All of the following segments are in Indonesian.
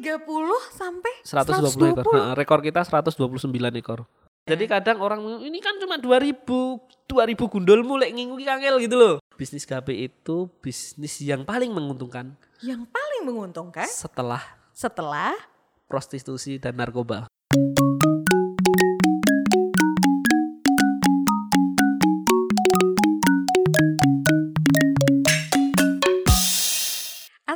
30 sampai 120 ekor. Heeh, rekor kita 129 ekor. Jadi kadang orang ini kan cuma 2000 2000 gundul mulai ngingu kangel gitu loh. Bisnis gape itu bisnis yang paling menguntungkan Yang paling menguntungkan setelah setelah prostitusi dan narkoba.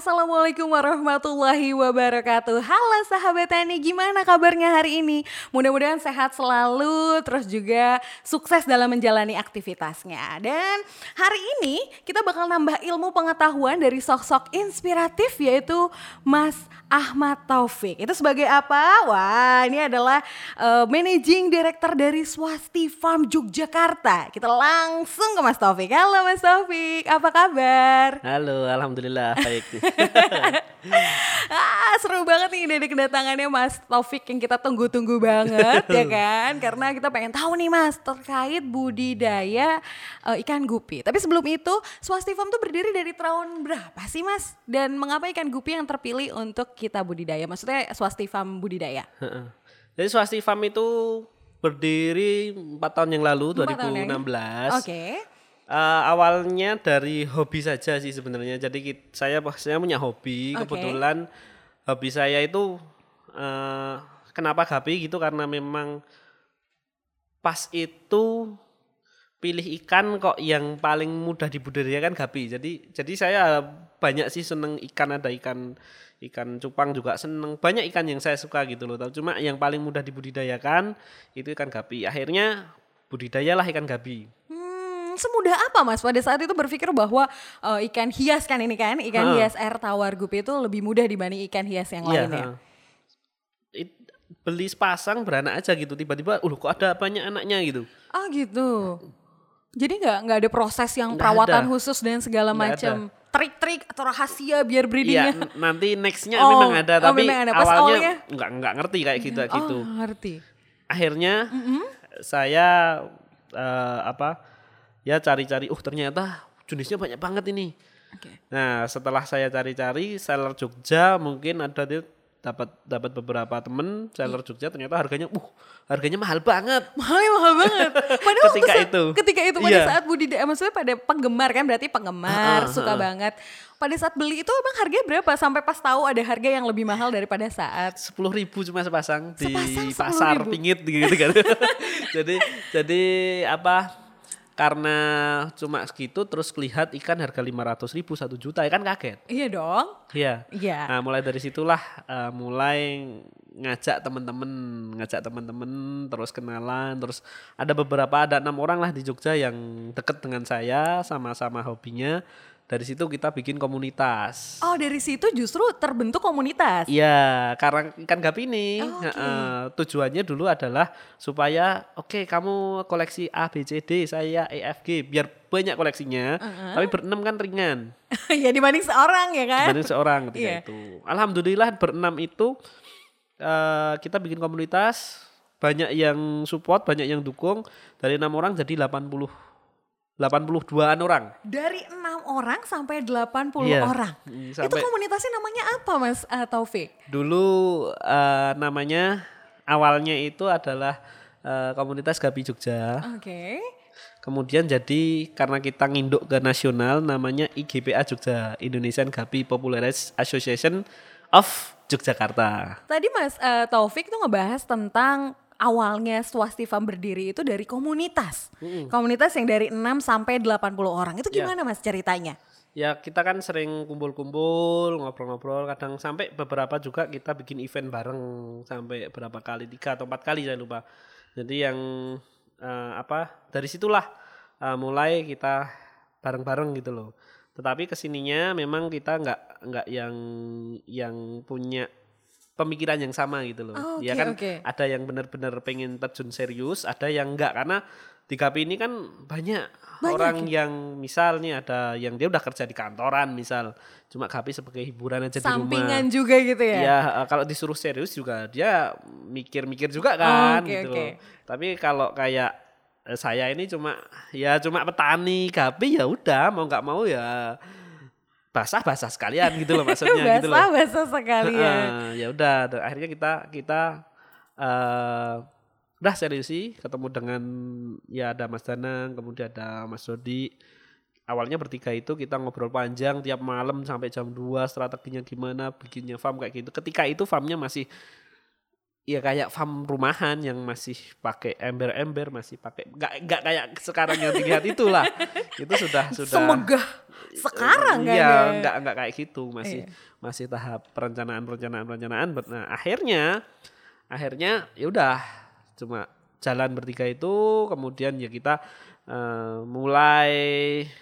Assalamualaikum warahmatullahi wabarakatuh Halo sahabat Tani, gimana kabarnya hari ini? Mudah-mudahan sehat selalu, terus juga sukses dalam menjalani aktivitasnya Dan hari ini kita bakal nambah ilmu pengetahuan dari sosok inspiratif yaitu Mas Ahmad Taufik Itu sebagai apa? Wah ini adalah uh, Managing Director dari Swasti Farm Yogyakarta Kita langsung ke Mas Taufik Halo Mas Taufik, apa kabar? Halo, alhamdulillah baik. ah, seru banget nih dari kedatangannya Mas Taufik yang kita tunggu-tunggu banget ya kan karena kita pengen tahu nih Mas terkait budidaya uh, ikan gupi. Tapi sebelum itu Swasti Farm tuh berdiri dari tahun berapa sih Mas? Dan mengapa ikan gupi yang terpilih untuk kita budidaya? Maksudnya Swasti Farm budidaya? Jadi Swasti Farm itu berdiri 4 tahun yang lalu 2016. Oke. Okay uh, awalnya dari hobi saja sih sebenarnya. Jadi kita, saya saya punya hobi. Okay. Kebetulan hobi saya itu uh, kenapa gapi gitu karena memang pas itu pilih ikan kok yang paling mudah dibudidayakan gapi. Jadi jadi saya banyak sih seneng ikan ada ikan ikan cupang juga seneng banyak ikan yang saya suka gitu loh. Cuma yang paling mudah dibudidayakan itu ikan gapi. Akhirnya budidayalah ikan gapi semudah apa mas pada saat itu berpikir bahwa uh, ikan hias kan ini kan ikan ha. hias air tawar gupi itu lebih mudah dibanding ikan hias yang ya, lainnya. It, beli sepasang beranak aja gitu tiba-tiba, uh kok ada banyak anaknya gitu. Ah gitu. Jadi nggak nggak ada proses yang perawatan ada. khusus dan segala macam trik-trik atau rahasia biar breedingnya. Iya, nanti nextnya oh, memang ada, oh, tapi memang ada. Pas awalnya, nggak nggak ngerti kayak gitu oh, gitu. ngerti. Akhirnya mm -hmm. saya uh, apa? Ya cari-cari, uh ternyata jenisnya banyak banget ini. Okay. Nah setelah saya cari-cari seller Jogja mungkin ada dia dapat dapat beberapa temen seller iya. Jogja ternyata harganya uh harganya mahal banget mahal mahal banget padahal ketika saat, itu ketika itu pada yeah. saat budidaya maksudnya pada penggemar kan berarti penggemar uh, uh, suka uh. banget pada saat beli itu emang harganya berapa sampai pas tahu ada harga yang lebih mahal daripada saat sepuluh ribu cuma sepasang, sepasang di pasar ribu. pingit gitu kan jadi jadi apa karena cuma segitu terus lihat ikan harga lima ratus ribu satu juta ya kan kaget? Iya dong. Iya. Iya. Nah mulai dari situlah uh, mulai ngajak temen-temen ngajak temen-temen terus kenalan terus ada beberapa ada enam orang lah di Jogja yang deket dengan saya sama-sama hobinya dari situ kita bikin komunitas. Oh, dari situ justru terbentuk komunitas. Iya, karena ikan gapi ini oh, okay. uh, tujuannya dulu adalah supaya oke okay, kamu koleksi A B C D, saya E F G biar banyak koleksinya. Uh -huh. Tapi berenam kan ringan. ya dibanding seorang ya kan? Dibanding seorang ketika yeah. itu. Alhamdulillah berenam itu uh, kita bikin komunitas banyak yang support, banyak yang dukung. Dari enam orang jadi 80 82-an orang. Dari enam orang sampai 80 yeah. orang. Hmm, sampai, Itu komunitasnya namanya apa Mas uh, Taufik? Dulu uh, namanya awalnya itu adalah uh, komunitas Gapi Jogja. Oke. Okay. Kemudian jadi karena kita nginduk ke nasional namanya IGPA Jogja, Indonesian Gapi Popularis Association of Yogyakarta. Tadi Mas uh, Taufik tuh ngebahas tentang awalnya Swastiva berdiri itu dari komunitas. Hmm. Komunitas yang dari 6 sampai 80 orang. Itu ya. gimana ya. Mas ceritanya? Ya kita kan sering kumpul-kumpul, ngobrol-ngobrol, kadang sampai beberapa juga kita bikin event bareng sampai berapa kali, tiga atau empat kali saya lupa. Jadi yang uh, apa dari situlah uh, mulai kita bareng-bareng gitu loh. Tetapi ke sininya memang kita nggak nggak yang yang punya pemikiran yang sama gitu loh. Oh, okay, ya kan okay. ada yang benar-benar pengen terjun serius, ada yang enggak karena di KP ini kan banyak, banyak orang ya? yang misal nih ada yang dia udah kerja di kantoran misal cuma KP sebagai hiburan aja Sampingan di rumah. Sampingan juga gitu ya. Ya kalau disuruh serius juga dia mikir-mikir juga oh, kan oh, okay, gitu okay. Tapi kalau kayak eh, saya ini cuma ya cuma petani KP ya udah mau nggak mau ya basah-basah sekalian gitu loh maksudnya gitu loh. Basah-basah sekalian. Heeh, ya udah akhirnya kita kita eh udah serius sih ketemu dengan ya ada Mas Danang kemudian ada Mas Dodi awalnya bertiga itu kita ngobrol panjang tiap malam sampai jam 2 strateginya gimana bikinnya farm kayak gitu ketika itu farmnya masih ya kayak farm rumahan yang masih pakai ember-ember masih pakai nggak nggak kayak sekarang yang dilihat itulah itu sudah sudah Semegah sekarang kan iya, ya. nggak nggak kayak gitu masih Iya. masih tahap perencanaan perencanaan perencanaan nah akhirnya akhirnya ya udah cuma jalan bertiga itu kemudian ya kita eh, mulai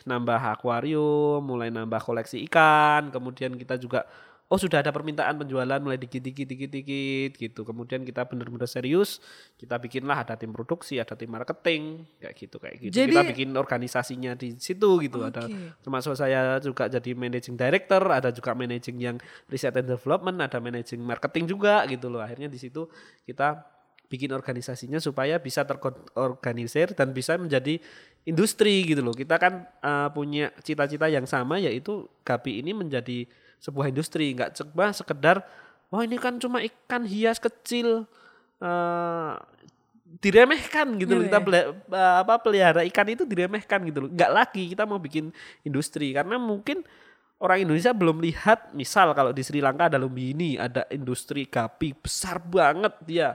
nambah akuarium mulai nambah koleksi ikan kemudian kita juga oh sudah ada permintaan penjualan mulai dikit dikit dikit dikit gitu. Kemudian kita benar-benar serius kita bikinlah ada tim produksi ada tim marketing kayak gitu kayak gitu. Jadi- kita bikin organisasinya di situ gitu. Ada Oke. termasuk saya juga jadi managing director ada juga managing yang research and development ada managing marketing juga gitu loh. Akhirnya di situ kita bikin organisasinya supaya bisa terorganisir dan bisa menjadi industri gitu loh. Kita kan eh, punya cita-cita yang sama yaitu Gapi ini menjadi sebuah industri. Nggak cuma sekedar wah ini kan cuma ikan hias kecil eh diremehkan gitu loh. Iya, kita iya. peli- eh, apa pelihara ikan itu diremehkan gitu loh. Nggak lagi kita mau bikin industri. Karena mungkin orang Indonesia belum lihat misal kalau di Sri Lanka ada Lumbini ada industri gapi besar banget dia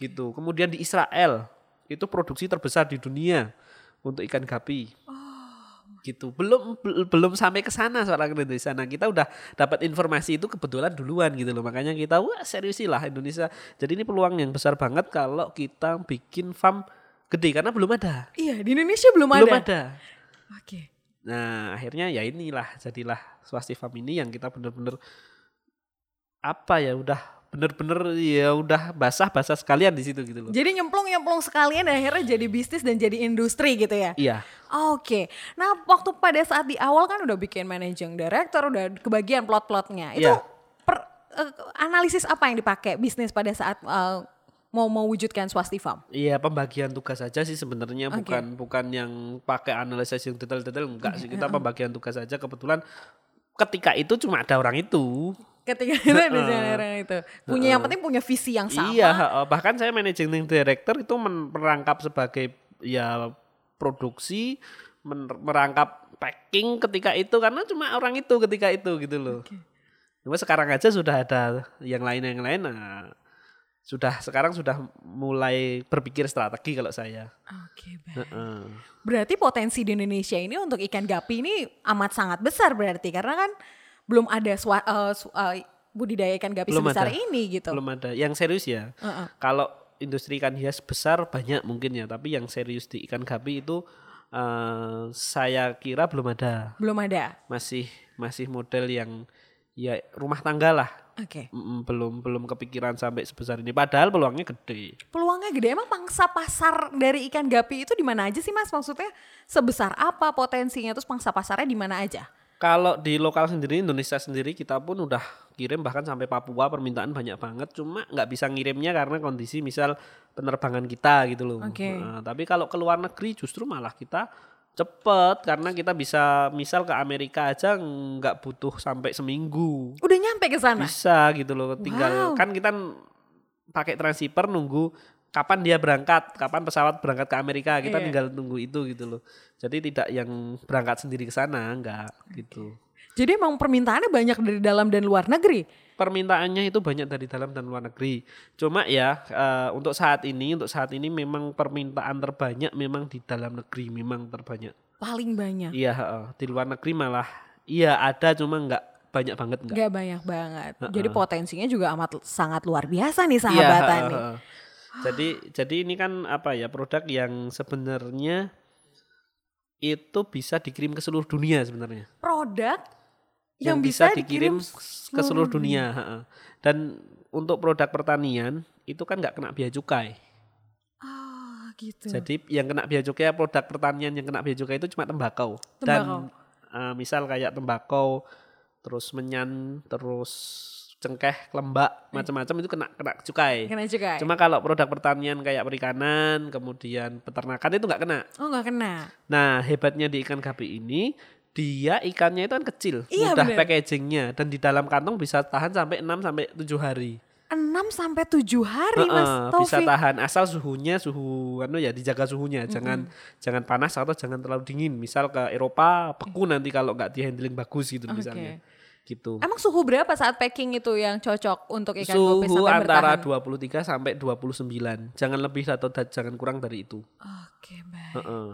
gitu. Kemudian di Israel itu produksi terbesar di dunia untuk ikan gapi gitu. Belum bel- belum sampai ke sana soalnya di sana kita udah dapat informasi itu kebetulan duluan gitu loh. Makanya kita wah serius sih lah Indonesia. Jadi ini peluang yang besar banget kalau kita bikin farm gede karena belum ada. Iya, di Indonesia belum, belum ada. ada. Oke. nah akhirnya ya inilah jadilah swasti farm ini yang kita bener-bener apa ya udah bener-bener ya udah basah-basah sekalian di situ gitu loh Jadi nyemplung-nyemplung sekalian dan akhirnya jadi bisnis dan jadi industri gitu ya. iya Oke. Nah, waktu pada saat di awal kan udah bikin managing director, udah kebagian plot-plotnya. Itu Iya. per- eh, analisis apa yang dipakai bisnis pada saat eh, mau mewujudkan swasti farm? Iya pembagian tugas saja sih sebenarnya Oke. bukan bukan yang pakai analisis yang detail-detail enggak sih kita pembagian tugas saja kebetulan ketika itu cuma ada orang itu Ketika itu ada orang itu. Punya yang penting punya visi yang sama. iya bahkan saya managing director itu merangkap sebagai ya produksi merangkap packing ketika itu. Karena cuma orang itu ketika itu gitu loh. Cuma sekarang aja sudah ada yang lain yang lain nah sudah sekarang sudah mulai berpikir strategi kalau saya. Oke, baik. Heeh. Berarti potensi di Indonesia ini untuk ikan gapi ini amat sangat besar berarti. Karena kan belum ada swa, eh, su- eh, budidaya ikan gapi Belum sebesar ada. ini gitu. belum ada yang serius ya Heeh. kalau industri ikan hias besar banyak mungkin ya tapi yang serius di ikan gapi itu eh, saya kira belum ada Belum ada. masih masih model yang ya rumah tangga lah Oke. Mm, belum belum kepikiran sampai sebesar ini padahal peluangnya gede Peluangnya gede emang pangsa pasar dari ikan gapi itu di mana aja sih Mas? Maksudnya sebesar apa potensinya terus pangsa pasarnya di mana aja? Kalau di lokal sendiri Indonesia sendiri kita pun udah kirim bahkan sampai Papua permintaan banyak banget cuma nggak bisa ngirimnya karena kondisi misal penerbangan kita gitu loh Oke. Nah, tapi kalau ke luar negeri justru malah kita cepet karena kita bisa misal ke Amerika aja nggak butuh sampai seminggu Udah nyampe ke sana. bisa gitu loh tinggal Wow. kan kita pakai transceiver nunggu kapan dia berangkat kapan pesawat berangkat ke Amerika kita Iya. tinggal tunggu itu gitu loh jadi tidak yang berangkat sendiri ke sana enggak gitu Jadi emang permintaannya banyak dari dalam dan luar negeri. permintaannya itu banyak dari dalam dan luar negeri cuma ya eh, untuk saat ini untuk saat ini memang permintaan terbanyak memang di dalam negeri memang terbanyak Paling banyak. iya heeh. di luar negeri malah iya ada cuma enggak banyak banget enggak Gak banyak banget. Jadi potensinya juga amat sangat luar biasa nih Iya, Tani. heeh. Jadi jadi ini kan apa ya produk yang sebenarnya itu bisa dikirim ke seluruh dunia sebenarnya. Produk Yang, yang, bisa, dikirim ke seluruh dunia. heeh. Dan untuk produk pertanian itu kan nggak kena biaya cukai. Ah, gitu. Jadi yang kena biaya cukai produk pertanian yang kena biaya cukai itu cuma tembakau. Tembakau. Dan eh, misal kayak tembakau, terus menyan, terus cengkeh, lembak, macam-macam itu kena kena cukai. Kena cukai. Cuma kalau produk pertanian kayak perikanan, kemudian peternakan itu nggak kena. oh nggak kena. Nah hebatnya di ikan gapi ini dia ikannya itu kan kecil, Iya, mudah bener. packagingnya dan di dalam kantong bisa tahan sampai 6 sampai 7 hari. 6 sampai 7 hari Mas Heeh, bisa Taufik. tahan asal suhunya suhu anu ya dijaga suhunya, jangan jangan panas atau jangan terlalu dingin. Misal ke Eropa beku nanti kalau nggak di handling bagus gitu misalnya. Gitu. Emang suhu berapa saat packing itu yang cocok untuk ikan Suhu sampai antara bertahan? 23 sampai 29. Jangan lebih atau jangan kurang dari itu. Oke, baik. Heeh.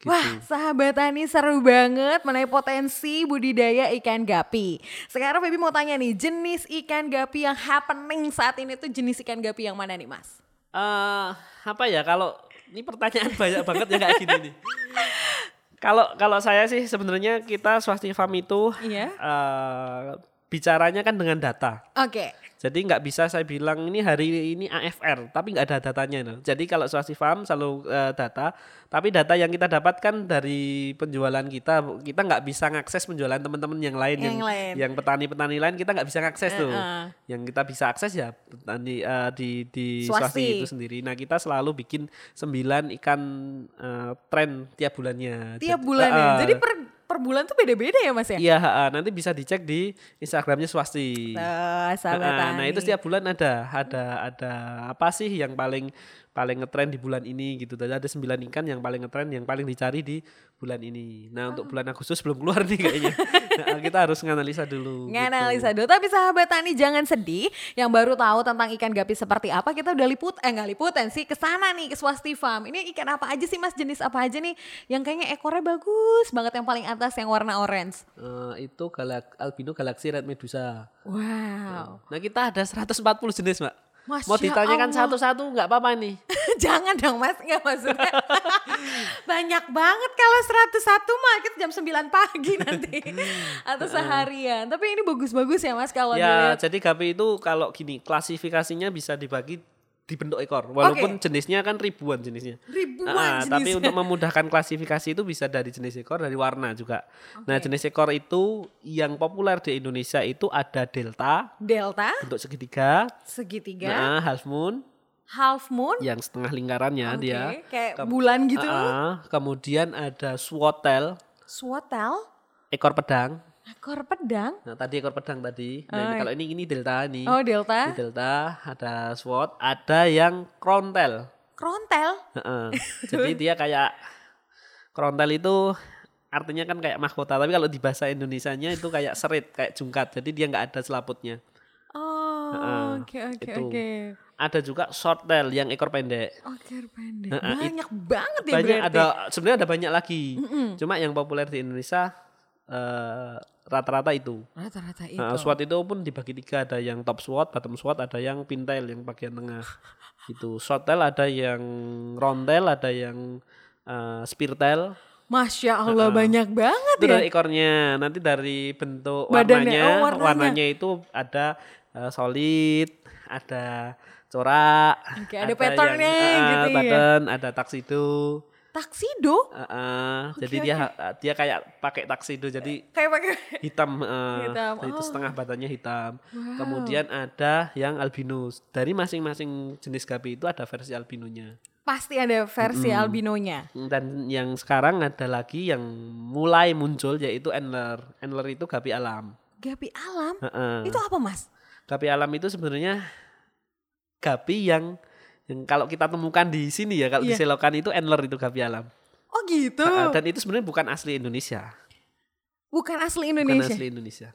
Gitu. Wah, sahabat Tani seru banget mengenai potensi budidaya ikan gapi. Sekarang Baby mau tanya nih, jenis ikan gapi yang happening saat ini tuh jenis ikan gapi yang mana nih, Mas? eh apa ya kalau ini pertanyaan banyak banget ya kayak gini nih. Kalau kalau saya sih sebenarnya kita swasti farm itu Iya. eh, bicaranya kan dengan data. Oke. Jadi nggak bisa saya bilang ini hari ini AFR, tapi nggak ada datanya. no. Jadi kalau swasti farm selalu eh, data, tapi data yang kita dapatkan dari penjualan kita, kita nggak bisa ngakses penjualan teman-teman yang lain, yang Yang lain. yang petani-petani lain kita nggak bisa ngakses tuh. Heeh. Yang kita bisa akses ya petani eh, di di Swasti. itu sendiri. Nah kita selalu bikin sembilan ikan eh, tren tiap bulannya. Tiap Jadi- bulannya. eh, Jadi per per bulan tuh beda-beda ya, Mas ya? Iya, nanti bisa dicek di Instagramnya Swasti. Sahabat Nah, nah itu setiap bulan ada ada ada apa sih yang paling paling ngetren di bulan ini gitu. Tadi ada sembilan ikan yang paling ngetren yang paling dicari di bulan ini. Nah untuk bulan Agustus belum keluar nih kayaknya. Nah, kita harus nganalisa dulu. Nganalisa gitu. dulu. Tapi sahabat Tani jangan sedih. Yang baru tahu tentang ikan gapi seperti apa, kita udah liput, eh nggak liputan sih, ke sana nih, ke Swasti Farm. Ini ikan apa aja sih mas, jenis apa aja nih? Yang kayaknya ekornya bagus banget, yang paling atas yang warna orange. Eh, itu galak, albino galaxy red medusa. Wow. Nah kita ada 140 jenis mbak. Masya Mau ditanyakan Allah. satu-satu nggak apa-apa nih. Jangan dong mas, nggak maksudnya. Banyak banget kalau 101 mah kita jam 9 pagi nanti. Atau seharian. Tapi ini bagus-bagus ya mas kalau ya dilihat. jadi gapi itu kalau gini klasifikasinya bisa dibagi di bentuk ekor walaupun Oke. jenisnya kan ribuan jenisnya. Ribuan Ah, tapi jenisnya. untuk memudahkan klasifikasi itu bisa dari jenis ekor dari warna juga. Nah jenis ekor itu yang populer di Indonesia itu ada delta. Delta, bentuk segitiga. Segitiga, nah half moon. Half moon, yang setengah lingkarannya Oke, dia kayak Kem- bulan gitu. Ah, kemudian ada swatel Swatel, ekor pedang ekor pedang. nah tadi ekor pedang tadi nah, Oh, ini kalau ini ini delta nih Oh, delta. Ini delta ada SWOT, ada yang krontel. Krontel. Heeh. Jadi dia kayak krontel itu artinya kan kayak mahkota, tapi kalau di bahasa Indonesianya itu kayak serit, kayak jungkat. Jadi dia nggak ada selaputnya. Oh, oke oke oke. Ada juga shorttail yang ekor pendek. Ekor pendek. Heeh, it- Banyak banget ya Banyak berarti. ada sebenarnya ada banyak lagi. Cuma yang populer di Indonesia eh, rata-rata itu. Rata-rata itu. Nah, SWOT itu pun dibagi tiga, ada yang top SWOT, bottom SWOT, ada yang pintail yang bagian tengah. Gitu. Shorttail ada yang roundtail, ada yang uh, speartail. Masya Allah banyak banget Itu ya. dari ekornya. Nanti dari bentuk Badannya, warnanya, oh, warnanya. warnanya itu ada uh, solid, ada corak, Oke, ada patternnya yang, uh, gitu ya. pattern, ada taksido. Taksido Uh, uh, Oke, jadi dia dia kayak pakai taksido jadi kayak pakai hitam, eh, Hitam, itu oh. setengah badannya hitam. Wow. Kemudian ada yang albinus. Dari masing-masing jenis gapi itu ada versi albinonya. pasti ada versi albinonya. Dan yang sekarang ada lagi yang mulai muncul yaitu Endler. Endler itu gapi alam. Gapi alam. Heeh. Itu apa, Mas? Gapi alam itu sebenarnya gapi yang yang kalau kita temukan di sini ya kalau di Iya. selokan itu Endler itu gapi alam. Oh, gitu. Dan itu sebenarnya bukan asli Indonesia. Bukan asli Bukan Indonesia. asli Indonesia.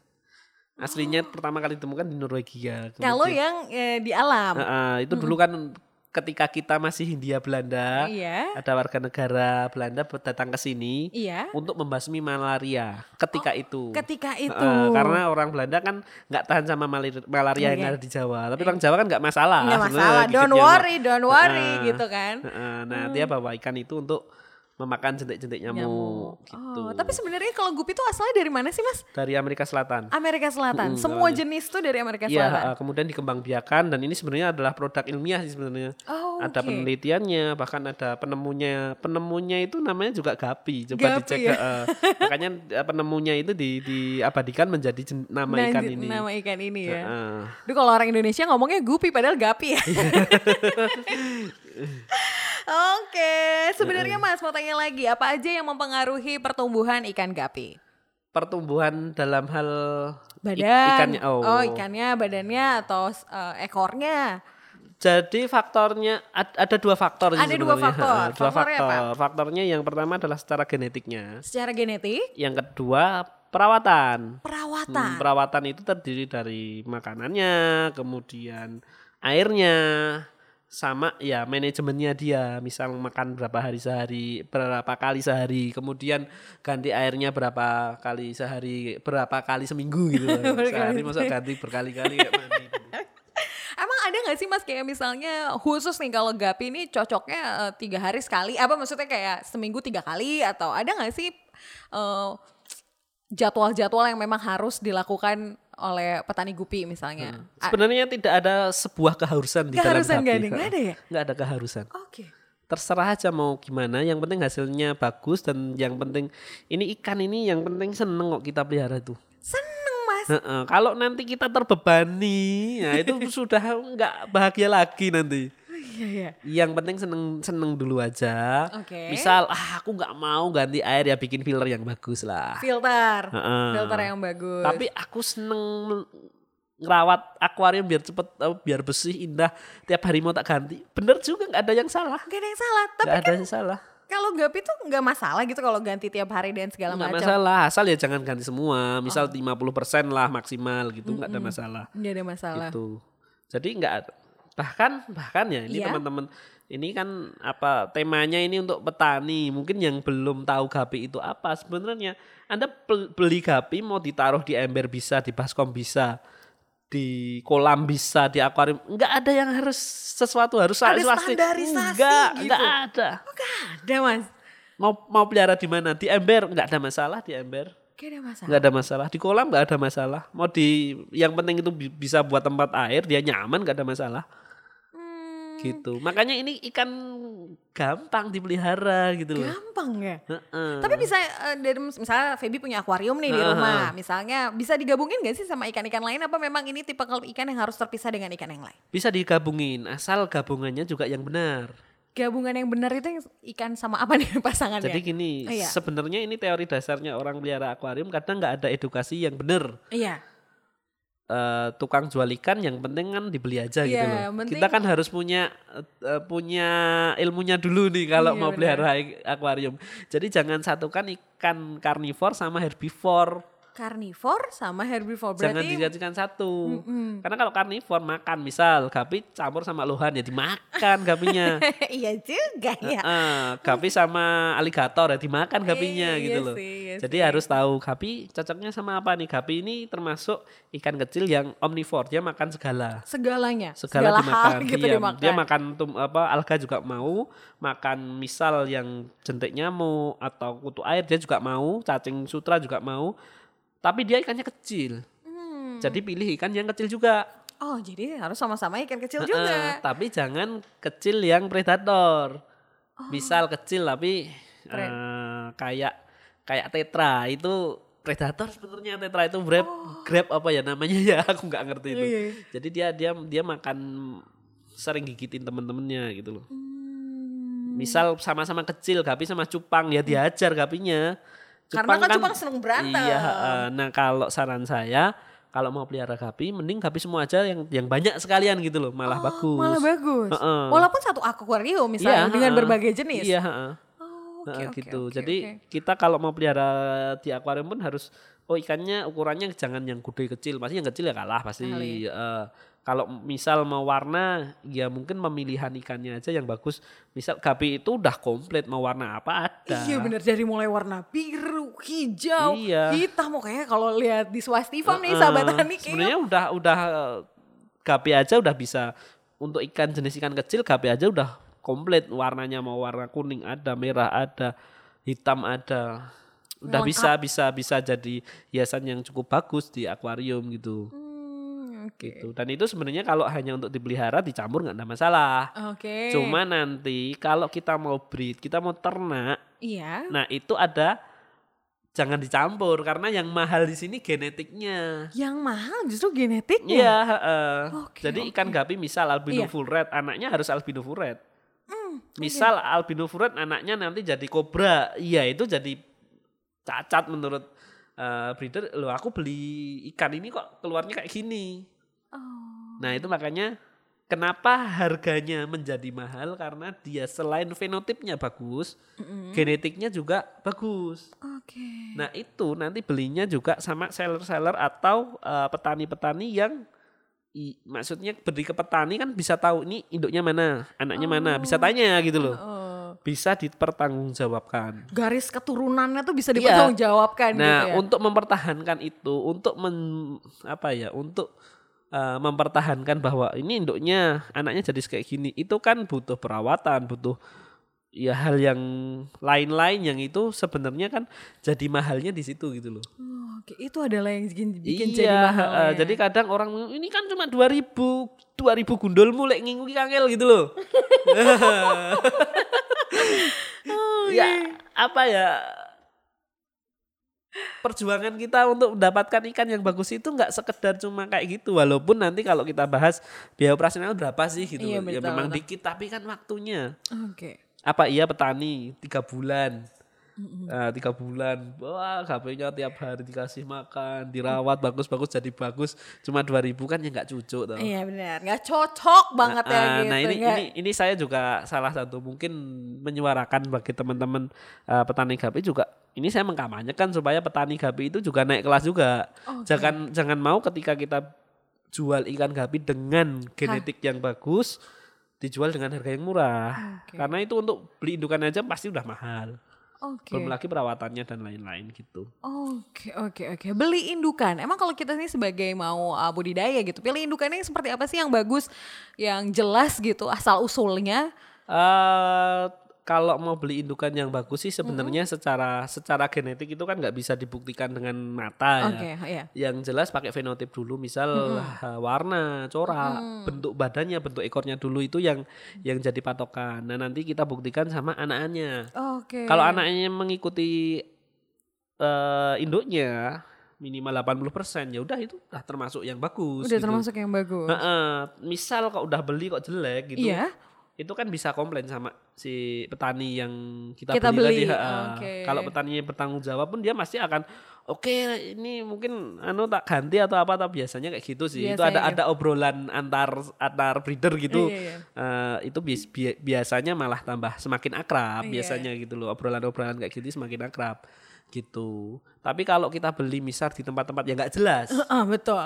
Aslinya pertama kali ditemukan di Norwegia. Kalau yang eh, di alam. Heeh, itu dulu kan ketika kita masih Hindia Belanda, Iya. ada warga negara Belanda datang ke sini Iya. untuk membasmi malaria ketika itu. Ketika itu. Heeh, karena orang Belanda kan nggak tahan sama mali- malaria yang Iya. ada di Jawa, tapi orang Jawa kan nggak masalah. Nggak masalah, don't worry, don't worry Heeh. gitu kan. Heeh, nah dia bawa ikan itu untuk memakan jentik-jentik nyamuk, gitu. Oh, tapi sebenarnya kalau gupi itu asalnya dari mana sih, Mas? dari Amerika Selatan. Amerika Selatan. Mm, Semua awalnya. jenis tuh dari Amerika Iya, Selatan. heeh, kemudian dikembangbiakan dan ini sebenarnya adalah produk ilmiah sih sebenarnya. Oh, ada penelitiannya bahkan ada penemunya penemunya itu namanya juga Gapi coba Gapi, dicek ya? eh, makanya penemunya itu di diabadikan menjadi jen- nama Nah, ikan ini Nama ikan ini ya. Heeh. Duh kalau orang Indonesia ngomongnya gupi padahal gapi ya. Oke, sebenarnya Mas mau tanya lagi, apa aja yang mempengaruhi pertumbuhan ikan gapi? pertumbuhan dalam hal ik- Badan. ikannya. Oh. ikannya, badannya atau eh, ekornya. Jadi faktornya ad- ada dua faktor Ada dua sebenarnya. faktor. Ha, Dua Faktornya faktor. apa? Faktornya yang pertama adalah secara genetiknya. Secara genetik, Yang kedua perawatan. perawatan. Hmm, perawatan itu terdiri dari makanannya, kemudian airnya, sama ya manajemennya dia. Misal makan berapa hari sehari, berapa kali sehari, kemudian ganti airnya berapa kali sehari, berapa kali seminggu gitu. sehari masa ganti berkali-kali kayak mandi. Emang ada nggak sih mas kayak misalnya khusus nih kalau gapi ini cocoknya eh, tiga hari sekali? Apa maksudnya kayak seminggu tiga kali atau ada nggak sih eh, jadwal-jadwal yang memang harus dilakukan oleh petani gupi misalnya? A- Sebenarnya tidak ada sebuah keharusan di Keharusan dalam nggak gapi. ada? Ya? Nggak ada keharusan. Oke. terserah aja mau gimana yang penting hasilnya bagus dan yang penting ini ikan ini yang penting seneng kok kita pelihara tuh Seneng mas. Heeh, kalau nanti kita terbebani ya itu sudah nggak bahagia lagi nanti Iya iya. yang penting seneng seneng dulu aja Oke. misal ah aku nggak mau ganti air ya bikin filler yang bagus lah Filter. Heeh. Filter yang bagus. tapi aku seneng ngerawat akuarium biar cepet eh, biar bersih indah tiap hari mau tak ganti bener juga nggak ada yang salah Gak ada yang salah. Tapi nggak ada yang salah kalau gapi tuh nggak masalah gitu kalau ganti tiap hari dan segala Nggak macam. masalah, asal ya jangan ganti semua. Misal 50% lah maksimal gitu, nggak ada masalah. Nggak ada masalah. Gitu. Jadi nggak. Bahkan bahkan ya ini Iya. teman-teman ini kan apa temanya ini untuk petani. Mungkin yang belum tahu gapi itu apa sebenarnya. Anda beli gapi mau ditaruh di ember bisa, di baskom bisa, di kolam bisa, di akuarium. Nggak ada yang harus sesuatu harus Ada pasti. standarisasi Enggak, gitu. nggak ada. Oh, nggak ada mas. Mau mau pelihara di mana? Di ember nggak ada masalah di ember. Gak ada masalah. nggak ada masalah di kolam nggak ada masalah mau di yang penting itu bi- bisa buat tempat air dia nyaman nggak ada masalah gitu makanya ini ikan gampang dipelihara gitu loh gampang ya. Heeh. Tapi bisa eh, dari misalnya Feby punya akuarium nih di Heeh. rumah, misalnya bisa digabungin gak sih sama ikan-ikan lain? Apa memang ini tipe kalau ikan yang harus terpisah dengan ikan yang lain? bisa digabungin asal gabungannya juga yang benar Gabungan yang benar itu yang ikan sama apa nih pasangannya? jadi gini Oh, iya. sebenarnya ini teori dasarnya orang pelihara akuarium kadang nggak ada edukasi yang benar Iya. Eh, tukang jual ikan yang penting kan dibeli aja gitu Iya, loh. penting- Kita kan harus punya eh, punya ilmunya dulu nih kalau Iya, mau pelihara akuarium. Jadi jangan satukan ikan karnivor sama herbivor. Karnivor sama herbivore Jangan berarti dijadikan satu. Karena kalau karnivor makan misal gapi campur sama lohan ya dimakan gapinya. iya juga ya. Heeh, gapi sama aligator ya dimakan gapinya Iya gitu loh. sih, iya Jadi harus tahu gapi cocoknya sama apa nih. Gapi ini termasuk ikan kecil yang omnivore, dia makan segala. Segalanya, Segala, hal dimakan. gitu Iya, dimakan. Dia makan tum, apa alga juga mau, makan misal yang jentik nyamuk atau kutu air dia juga mau, cacing sutra juga mau. Tapi dia ikannya kecil. Hmm. Jadi pilih ikan yang kecil juga. Oh, jadi harus sama-sama ikan kecil Heeh, juga. tapi jangan kecil yang predator. Oh. Misal kecil tapi eh, kayak kayak tetra itu predator sebenarnya tetra itu grab grab apa ya namanya ya aku nggak ngerti itu. Oh. Iya, iya. Jadi dia dia dia makan sering gigitin temen-temennya gitu loh. Hmm. Misal sama-sama kecil gapi sama cupang ya diajar gapinya. Karena kan cupang seneng berantem. Iya, heeh. nah kalau saran saya kalau mau pelihara gapi mending gapi semua aja yang yang banyak sekalian gitu loh, malah bagus. Malah bagus. Heeh. Walaupun satu akuarium misalnya Iya, dengan heeh. berbagai jenis. Iya, heeh. Oh, Nah, oke, oke, gitu. oke, Jadi oke. kita kalau mau pelihara di akuarium pun harus oh ikannya ukurannya jangan yang gede kecil. Pasti yang kecil ya kalah pasti. Kali. Eh, kalau misal mau warna ya mungkin pemilihan ikannya aja yang bagus. Misal gapi itu udah komplit mau warna apa ada. Iya bener dari mulai warna biru, hijau, Iya. hitam kayaknya kalau lihat di Swasti Farm nih sahabat Tani Sebenarnya udah udah eh, gapi aja udah bisa untuk ikan jenis ikan kecil gapi aja udah komplit warnanya mau warna kuning ada, merah ada, hitam ada. Udah Lengkap. bisa bisa bisa jadi hiasan yang cukup bagus di akuarium gitu. Hmm, oke. Gitu. Dan itu sebenarnya kalau hanya untuk dipelihara dicampur nggak ada masalah. Oke. Cuma nanti kalau kita mau breed, kita mau ternak, iya. nah itu ada jangan dicampur karena yang mahal di sini genetiknya. Yang mahal justru genetiknya. Iya, heeh. Oke, Jadi oke. ikan gapi misal albino Iya. full red, anaknya harus albino full red. Hmm, Misal albino full red anaknya nanti jadi kobra, iya itu jadi cacat menurut eh, breeder, loh aku beli ikan ini kok keluarnya kayak gini. Oh. Nah itu makanya kenapa harganya menjadi mahal karena dia selain fenotipnya bagus, genetiknya juga bagus. Oke. Nah itu nanti belinya juga sama seller-seller atau eh, petani-petani yang i- maksudnya beri ke petani kan bisa tahu ini induknya mana, anaknya mana, bisa tanya gitu loh. Oh. Bisa dipertanggungjawabkan. Garis keturunannya tuh bisa Iya. dipertanggungjawabkan gitu Nah, ya. untuk mempertahankan itu, untuk men, apa ya, untuk uh, mempertahankan bahwa ini induknya anaknya jadi kayak gini, itu kan butuh perawatan, butuh ya hal yang lain-lain yang itu sebenarnya kan jadi mahalnya di situ gitu loh. Oh, Oke, itu adalah yang bikin, bikin iya, jadi mahal. uh, ya. jadi kadang orang ini kan cuma 2000 2000 gundul mulai ngingu kangel gitu loh. Oh, ya iya. apa ya perjuangan kita untuk mendapatkan ikan yang bagus itu nggak sekedar cuma kayak gitu walaupun nanti kalau kita bahas biaya operasional berapa sih gitu Iya, ya memang betul. dikit tapi kan waktunya Oke. apa iya petani tiga bulan Nah, tiga bulan wah HP-nya tiap hari dikasih makan dirawat bagus-bagus jadi bagus cuma 2000 kan ya nggak cucuk tau. Iya benar, nggak cocok banget ya Ah, gitu. Nah ini, ini ini saya juga salah satu mungkin menyuarakan bagi teman-teman uh, petani gapi juga ini saya mengkampanyekan supaya petani gapi itu juga naik kelas juga. Oke. Jangan jangan mau ketika kita jual ikan gapi dengan genetik yang bagus dijual dengan harga yang murah. Oke. Karena itu untuk beli indukan aja pasti udah mahal. Oke. Belum lagi perawatannya dan lain-lain gitu. Oke, oke, oke. Beli indukan. Emang kalau kita nih sebagai mau uh, budidaya gitu, pilih indukannya yang seperti apa sih yang bagus, yang jelas gitu, asal usulnya? eh kalau mau beli indukan yang bagus sih sebenarnya secara secara genetik itu kan nggak bisa dibuktikan dengan mata ya. Oke, iya. Yang jelas pakai fenotip dulu, misal uh, warna, corak, bentuk badannya, bentuk ekornya dulu itu yang yang jadi patokan. Nah nanti kita buktikan sama anak-anaknya. Oke. Kalau anaknya mengikuti eh induknya minimal 80% ya udah itu udah termasuk yang bagus. udah gitu. termasuk yang bagus. Heeh. misal kok udah beli kok jelek gitu Iya. Itu kan bisa komplain sama si petani yang kita, Kita beli, beli, tadi. oke. Kalau petaninya bertanggung jawab pun dia pasti akan oke ini mungkin anu tak ganti atau apa atau biasanya kayak gitu sih. itu ada Biasanya ada obrolan antar antar breeder gitu. Iya, iya. Eh, itu bias- bi- biasanya malah tambah semakin akrab Iya. biasanya gitu loh. Obrolan-obrolan kayak gitu semakin akrab gitu. Tapi kalau kita beli misal di tempat-tempat yang nggak jelas, Heeh, betul.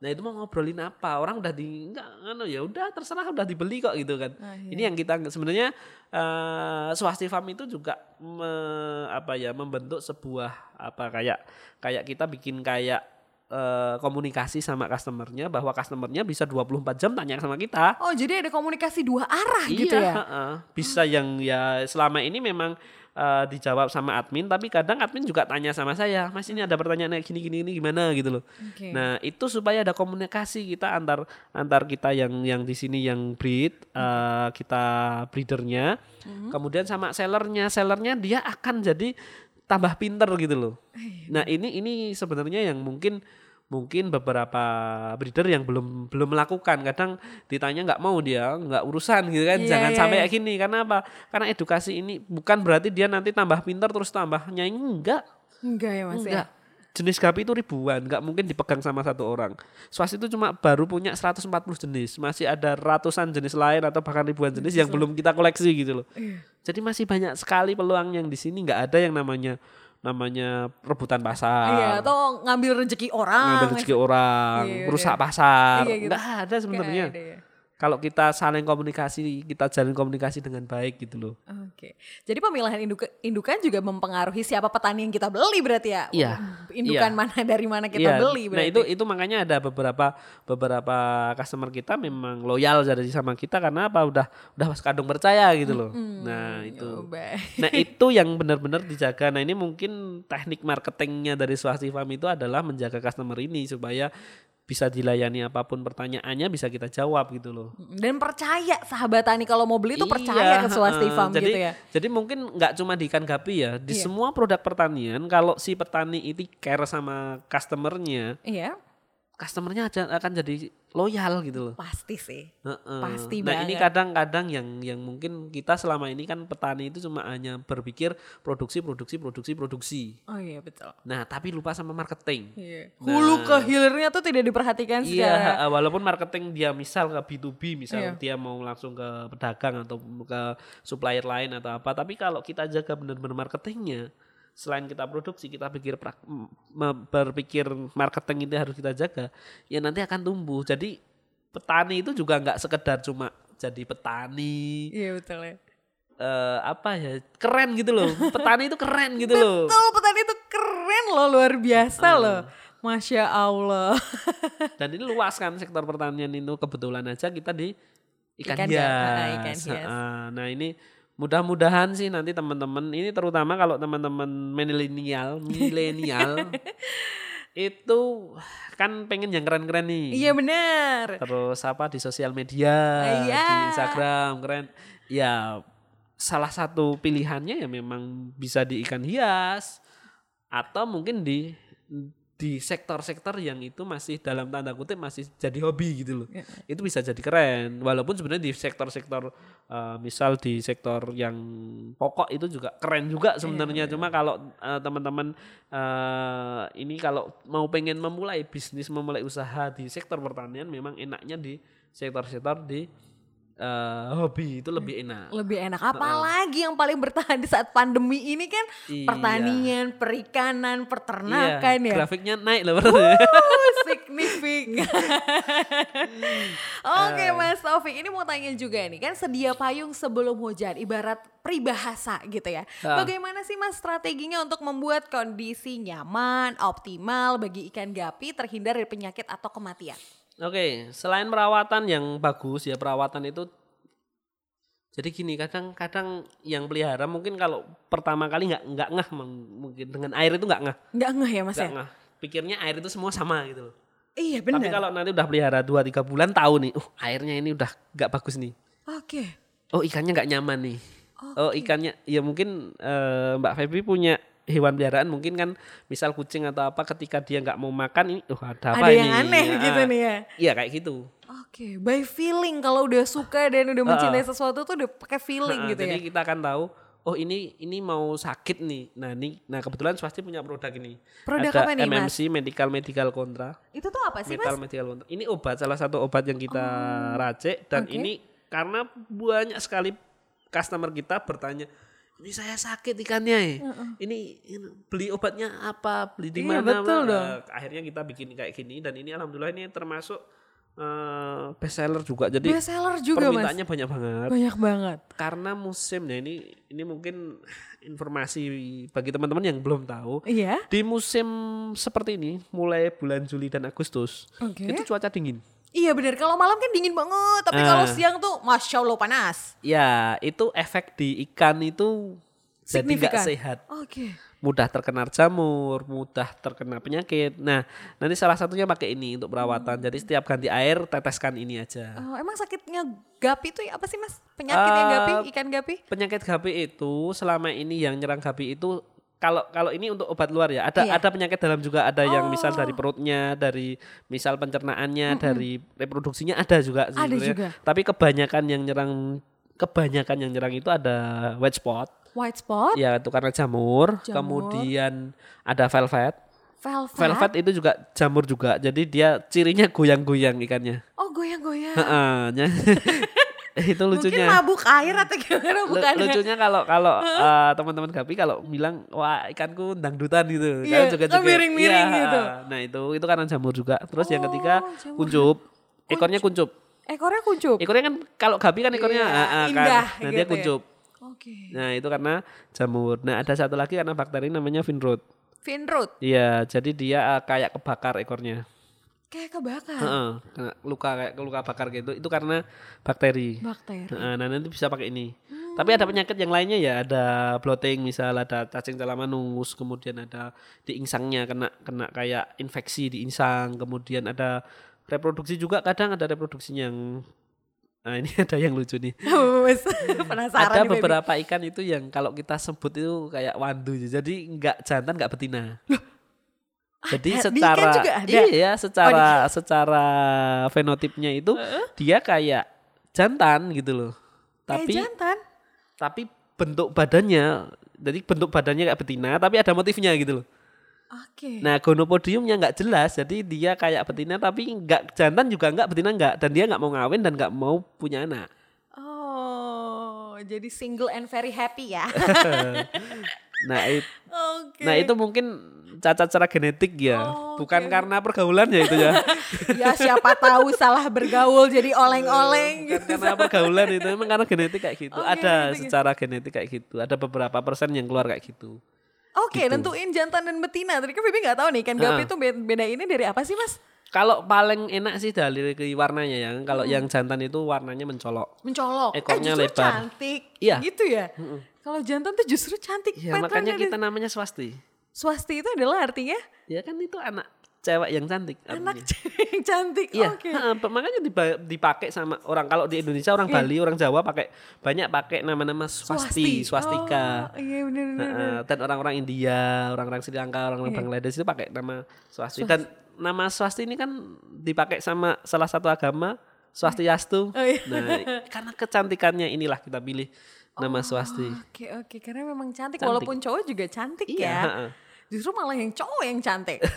Nah itu mau ngobrolin apa? Orang udah di enggak anu ya udah terserah udah dibeli kok gitu kan. Ah, iya. Ini yang kita sebenarnya eh swasti farm itu juga me- apa ya membentuk sebuah apa kayak kayak kita bikin kayak eh, komunikasi sama customernya bahwa customernya bisa 24 jam tanya sama kita. Oh, jadi ada komunikasi dua arah gitu iya, ya? heeh. bisa yang ya selama ini memang eh, dijawab sama admin tapi kadang admin juga tanya sama saya, "Mas ini ada pertanyaan kayak gini gini ini gimana?" gitu loh. Oke. Nah, itu supaya ada komunikasi kita antar antar kita yang yang di sini yang breed, eh, kita breedernya, kemudian sama sellernya, sellernya dia akan jadi tambah pinter gitu loh. Nah, ini ini sebenarnya yang mungkin mungkin beberapa breeder yang belum belum melakukan kadang ditanya nggak mau dia nggak urusan gitu kan Iya, jangan iya, sampai iya. kayak gini karena apa karena edukasi ini bukan berarti dia nanti tambah pinter terus tambah nyanyi enggak Enggak ya mas Enggak. ya? Jenis gapi itu ribuan, nggak mungkin dipegang sama satu orang. Swasti itu cuma baru punya 140 jenis, masih ada ratusan jenis lain atau bahkan ribuan jenis yang belum kita koleksi gitu loh. Iya. Jadi masih banyak sekali peluang yang di sini nggak ada yang namanya namanya rebutan pasar, Iya, atau ngambil rezeki orang. ngambil rezeki orang, Iya, rusak iya. pasar, Iya, gitu. nggak ada sebenarnya. Nggak ada ya. Kalau kita saling komunikasi, kita jalin komunikasi dengan baik gitu loh. Oke. Jadi pemilihan induk indukan juga mempengaruhi siapa petani yang kita beli berarti ya? Iya, Indukan iya. mana dari mana kita Iya, beli Nah berarti. itu itu makanya ada beberapa beberapa customer kita memang loyal dari sama kita karena apa udah udah kadung percaya gitu loh. Nah itu. Oh. Nah itu yang benar-benar dijaga. Nah ini mungkin teknik marketingnya dari Swasti Farm itu adalah menjaga customer ini supaya bisa dilayani apa pun pertanyaannya bisa kita jawab gitu loh. Dan percaya sahabat tani kalau mau beli tuh Iya, percaya ke Swasti. Farm jadi, gitu ya. Jadi mungkin nggak cuma di ikan gapi ya, di Iya. semua produk pertanian kalau si petani itu care sama customernya, Iya. Customernya aja akan jadi loyal gitu loh. Pasti sih. Heeh. Pasti nah ini banget. kadang-kadang yang yang mungkin kita selama ini kan petani itu cuma hanya berpikir produksi produksi produksi produksi. Oh iya betul. Nah tapi lupa sama marketing. Iya. Hulu ke hilirnya tuh tidak diperhatikan Iya, secara ha- walaupun marketing dia misal ke B2B, misal Iya. dia mau langsung ke pedagang atau ke supplier lain atau apa, tapi kalau kita jaga benar-benar marketingnya, selain kita produksi, kita pikir prak- berpikir marketing itu harus kita jaga, ya nanti akan tumbuh. Jadi petani itu juga nggak sekedar cuma jadi petani Iya betul ya. eh, apa ya keren gitu loh. Petani itu keren gitu loh. Betul petani itu keren loh luar biasa loh. Masya Allah. Dan ini luas kan sektor pertanian itu kebetulan aja kita di ikan, Ikan hias. ah, ikan hias. Ah, Nah ini mudah-mudahan sih nanti teman-teman ini terutama kalau teman-teman milenial, milenial itu kan pengen yang keren-keren nih. Iya benar. Terus apa di sosial media, Iya. di Instagram keren. Ya salah satu pilihannya ya memang bisa di ikan hias atau mungkin di di sektor-sektor yang itu masih dalam tanda kutip masih jadi hobi gitu loh. Iya. Itu bisa jadi keren. Walaupun sebenarnya di sektor-sektor eh, misal di sektor yang pokok itu juga keren juga sebenarnya. Cuma kalau eh, teman-teman eh, ini kalau mau pengen memulai bisnis, memulai usaha di sektor pertanian memang enaknya di sektor-sektor di eh, hobi itu lebih enak. Lebih enak. Apalagi yang paling bertahan di saat pandemi ini kan Iya. pertanian, perikanan, peternakan Iya, ya. Grafiknya naik loh berarti. Signifikan. Oke Eh. Mas Taufik, ini mau tanya juga nih kan sedia payung sebelum hujan, ibarat peribahasa gitu ya. Ah. Bagaimana sih Mas strateginya untuk membuat kondisi nyaman, optimal bagi ikan gapi terhindar dari penyakit atau kematian? Oke, selain perawatan yang bagus ya perawatan itu jadi gini kadang-kadang yang pelihara mungkin kalau pertama kali nggak nggak meng- mungkin dengan air itu nggak ngeh Nggak ngeh ya Mas nggak ya? ngeh pikirnya air itu semua sama gitu loh Iya tapi benar. kalau nanti udah pelihara 2-3 bulan tahu nih uh airnya ini udah nggak bagus nih Oke. oh ikannya nggak nyaman nih oh ikannya ya mungkin eh, Mbak Febri punya hewan peliharaan mungkin kan misal kucing atau apa ketika dia nggak mau makan ini oh ada apa Ada ini yang aneh Ya, gitu nih ya. iya kayak gitu Oke, by feeling kalau udah suka dan udah mencintai sesuatu tuh udah pakai feeling Nah, gitu jadi ya. kita akan tahu oh ini ini mau sakit nih. Nah, ini nah kebetulan pasti punya produk ini. Produk Ada apa nih, Mas? MMC Medical Medical Contra. Itu tuh apa sih Medical Mas? Medical Contra. Ini obat salah satu obat yang kita racik dan oke. ini karena banyak sekali customer kita bertanya ini saya sakit ikannya ya. Ini, ini beli obatnya apa? Beli di Iya, mana? betul Nah, dong. akhirnya kita bikin kayak gini dan ini alhamdulillah ini termasuk eh, best seller juga. Jadi Best seller juga Mas. permintaannya banyak banget Banyak banget. karena musimnya ini ini mungkin informasi bagi teman-teman yang belum tahu Iya. di musim seperti ini mulai bulan Juli dan Agustus Oke. itu cuaca dingin Iya bener, kalau malam kan dingin banget, tapi Ah. kalau siang tuh Masya Allah panas. ya itu efek di ikan itu jadi nggak Signifikan. sehat Oke. mudah terkena jamur mudah terkena penyakit nah nanti salah satunya pakai ini untuk perawatan jadi setiap ganti air teteskan ini aja Oh, emang sakitnya gapi itu apa sih mas? Penyakitnya Eh, gapi, ikan gapi? penyakit gapi itu selama ini yang nyerang gapi itu kalau kalau ini untuk obat luar ya ada Iya. ada penyakit dalam juga ada yang misal Oh. dari perutnya dari misal pencernaannya dari reproduksinya ada juga Ada sebenarnya. juga. tapi kebanyakan yang nyerang kebanyakan yang nyerang itu ada white spot White spot, ya itu karena jamur, Jamur. kemudian ada velvet velvet. velvet itu juga jamur juga jadi dia cirinya goyang-goyang ikannya Oh goyang-goyang. Itu lucunya. Mungkin mabuk air atau gimana bukan? lucunya kalau kalau eh, teman-teman Gapi kalau bilang wah ikanku dangdutan gitu Iya, kan juga. kan miring-miring gitu. nah itu itu karena jamur juga. Terus yang ketiga Oh, jamur. kuncup. Ekornya kuncup. Ekornya kuncup. ekornya kan kalau Gapi kan ekornya Iya, ah, ah, kan. indah nah gitu dia ya. kuncup. Oke. nah itu karena jamur. Nah ada satu lagi karena bakteri namanya finrod Finroot, iya jadi dia eh, kayak kebakar ekornya kayak kebakar. Heeh, kena luka kayak luka bakar gitu itu karena bakteri Bakteri. Nah, nah, nanti bisa pakai ini. Tapi ada penyakit yang lainnya ya, ada bloating misal, ada cacing calamanus, kemudian ada di insangnya kena kena kayak infeksi di insang, kemudian ada reproduksi juga kadang ada reproduksinya yang Nah, ini ada yang lucu nih. Wes, Penasaran ada nih, baby. beberapa ikan itu yang kalau kita sebut itu kayak wandu. Jadi nggak jantan, nggak betina. Jadi Ada, di secara ikan juga ada? iya secara secara fenotipnya itu dia kayak jantan gitu loh. Kayak Tapi jantan. tapi bentuk badannya jadi bentuk badannya kayak betina tapi ada motifnya gitu loh. Oke. Nah, gonopodiumnya nggak jelas, jadi dia kayak betina tapi nggak jantan juga nggak betina nggak dan dia nggak mau ngawin dan nggak mau punya anak. Oh, jadi single and very happy ya. Nah, it- Oke. nah itu mungkin cacat secara genetik ya, Oh, bukan karena pergaulan ya itu ya. ya siapa tahu salah bergaul jadi oleng-oleng gitu. karena pergaulan itu memang karena genetik kayak gitu. Oke, Ada genetik. secara genetik kayak gitu. Ada beberapa persen yang keluar kayak gitu. Oke, Gitu. nentuin jantan dan betina. Tadi kan Bibi nggak tahu nih, kan gapi itu be- beda ini dari apa sih, Mas? Kalau paling enak sih dari warnanya ya. Kalau Hmm. yang jantan itu warnanya mencolok. Mencolok. Ekornya eh, lebar. cantik. Iya. Gitu ya. Kalau jantan tuh justru cantik. Ya makanya kita ada- namanya swasti. swasti itu adalah artinya Ya kan itu anak cewek yang cantik. anak artinya. yang cantik. Iya, heeh, makanya dipakai sama orang kalau di Indonesia orang Bali, orang Jawa pakai banyak pakai nama-nama swasti, swastika. Oh, iya benar benar. Dan orang-orang India, orang-orang Sri Lanka, orang-orang Bangladesh itu pakai nama swasti. Dan nama swasti ini kan dipakai sama salah satu agama swastiastu. Oh, iya. Nah, karena kecantikannya inilah kita pilih nama swasti. Oke oke karena memang cantik, Cantik. walaupun cowok juga cantik Iya, ya. Justru malah yang cowok yang cantik.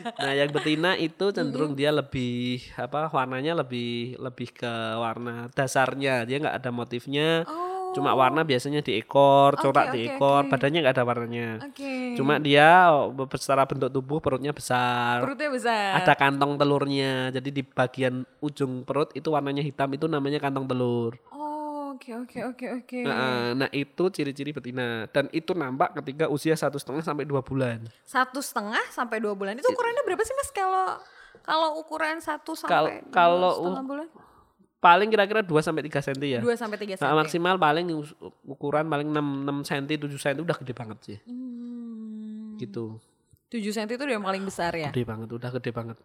Nah, yang betina itu cenderung dia lebih apa warnanya lebih lebih ke warna dasarnya. Dia nggak ada motifnya. Oh. Cuma warna biasanya di ekor, corak di oke, ekor, oke. badannya nggak ada warnanya. Oke. Cuma dia secara bentuk tubuh perutnya besar. perutnya besar. Ada kantong telurnya. Jadi di bagian ujung perut itu warnanya hitam itu namanya kantong telur. Oh, oke oke oke oke. Nah, nah, itu ciri-ciri betina dan itu nampak ketika usia satu setengah sampai dua bulan. Satu setengah sampai dua bulan itu ukurannya berapa sih mas kalau kalau ukuran satu sampai dua kalau bulan? Paling kira-kira 2 sampai 3 cm ya. Dua sampai tiga Nah, senti. maksimal paling ukuran paling 6 6 cm 7 cm udah gede banget sih. Hmm, Gitu. Tujuh senti itu udah yang paling besar ya. Gede banget, udah gede banget.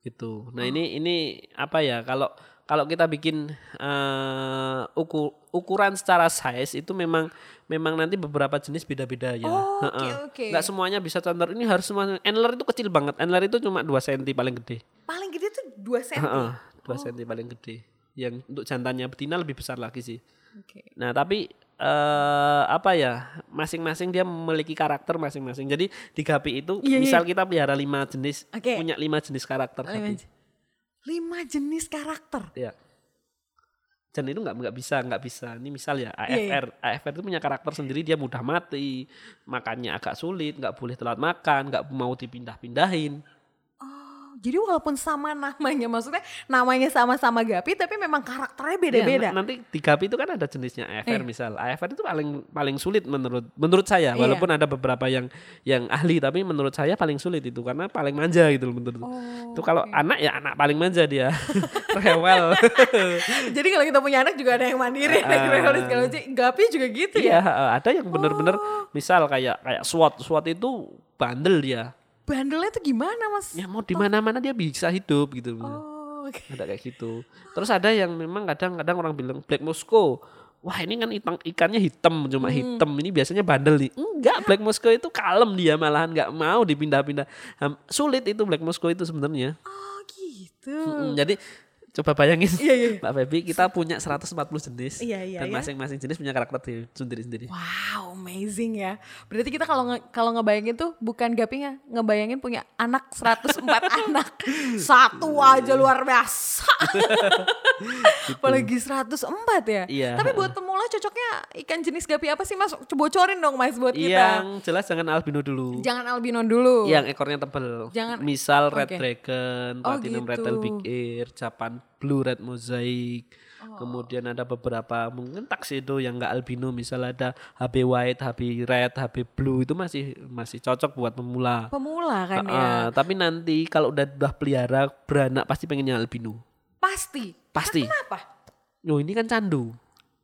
Gitu. Nah, ini ini apa ya kalau kalau kita bikin eh, uku- ukuran secara size itu memang memang nanti beberapa jenis beda-beda ya. Oh, oke, Heeh. oke. Nggak semuanya bisa standar. Ini harus semua antler itu kecil banget. Antler itu cuma 2 cm paling gede. Paling gede tuh dua senti. Heeh, 2 cm paling gede. Yang untuk jantannya betina lebih besar lagi sih. Oke. Nah, tapi eh apa ya? Masing-masing dia memiliki karakter masing-masing. Jadi di Gapi itu Iya, iya. misal kita pelihara lima jenis, Oke. punya lima jenis karakter Lima, Gapi. lima jenis karakter. Ya. Dan itu nggak nggak bisa nggak bisa. Ini misal ya Iya, AFR, AFR itu punya karakter sendiri. Dia mudah mati, makannya agak sulit, nggak boleh telat makan, nggak mau dipindah-pindahin. Oh, jadi walaupun sama namanya, maksudnya namanya sama-sama Gapi, tapi memang karakternya beda-beda. Iya, na- nanti di Gapi itu kan ada jenisnya AFR Iya. misal. AFR itu paling paling sulit menurut menurut saya. Iya. Walaupun ada beberapa yang yang ahli tapi menurut saya paling sulit itu karena paling manja gitu loh menurut. Oh, itu kalau oke. anak ya anak paling manja dia. Rewel. Jadi kalau kita punya anak juga ada yang mandiri, ada yang rewel macam. Gapi juga gitu Iya, ya. ada yang bener-bener misal kayak kayak SWAT. SWAT itu bandel dia. Bandelnya tuh gimana, Mas? Ya mau di mana-mana dia bisa hidup gitu. Oh, oke. Ada kayak gitu. Terus ada yang memang kadang-kadang orang bilang Black Moscow. Wah ini kan ikan, ikannya hitam cuma hitam ini biasanya bandel nih enggak Black Moscow itu kalem dia malahan nggak mau dipindah-pindah sulit itu Black Moscow itu sebenarnya Oh, gitu. Jadi coba bayangin Iya, iya. Mbak Feby kita punya 140 jenis Iya, iya, dan iya. masing-masing jenis punya karakter sendiri-sendiri Wow, amazing ya. Berarti kita kalau nge- kalau ngebayangin tuh bukan gapinya, ngebayangin punya anak 104 anak. Satu aja luar biasa. Apalagi 104 ya. Iya. Tapi buat pemula cocoknya ikan jenis gapi apa sih Mas? Bocorin dong Mas buat kita. yang jelas jangan albino dulu Jangan albino dulu. yang ekornya tebel Jangan- misal red Oke. dragon Oh, platinum gitu. red tail big ear Japan blue red mosaic Oh. kemudian ada beberapa mungkin tuxedo yang enggak albino misal ada HB white HB red HB blue itu masih masih cocok buat pemula Pemula kan ya. Ah, tapi nanti kalau udah udah pelihara beranak pasti pengennya albino Pasti. Pasti. Kenapa? oh ini kan candu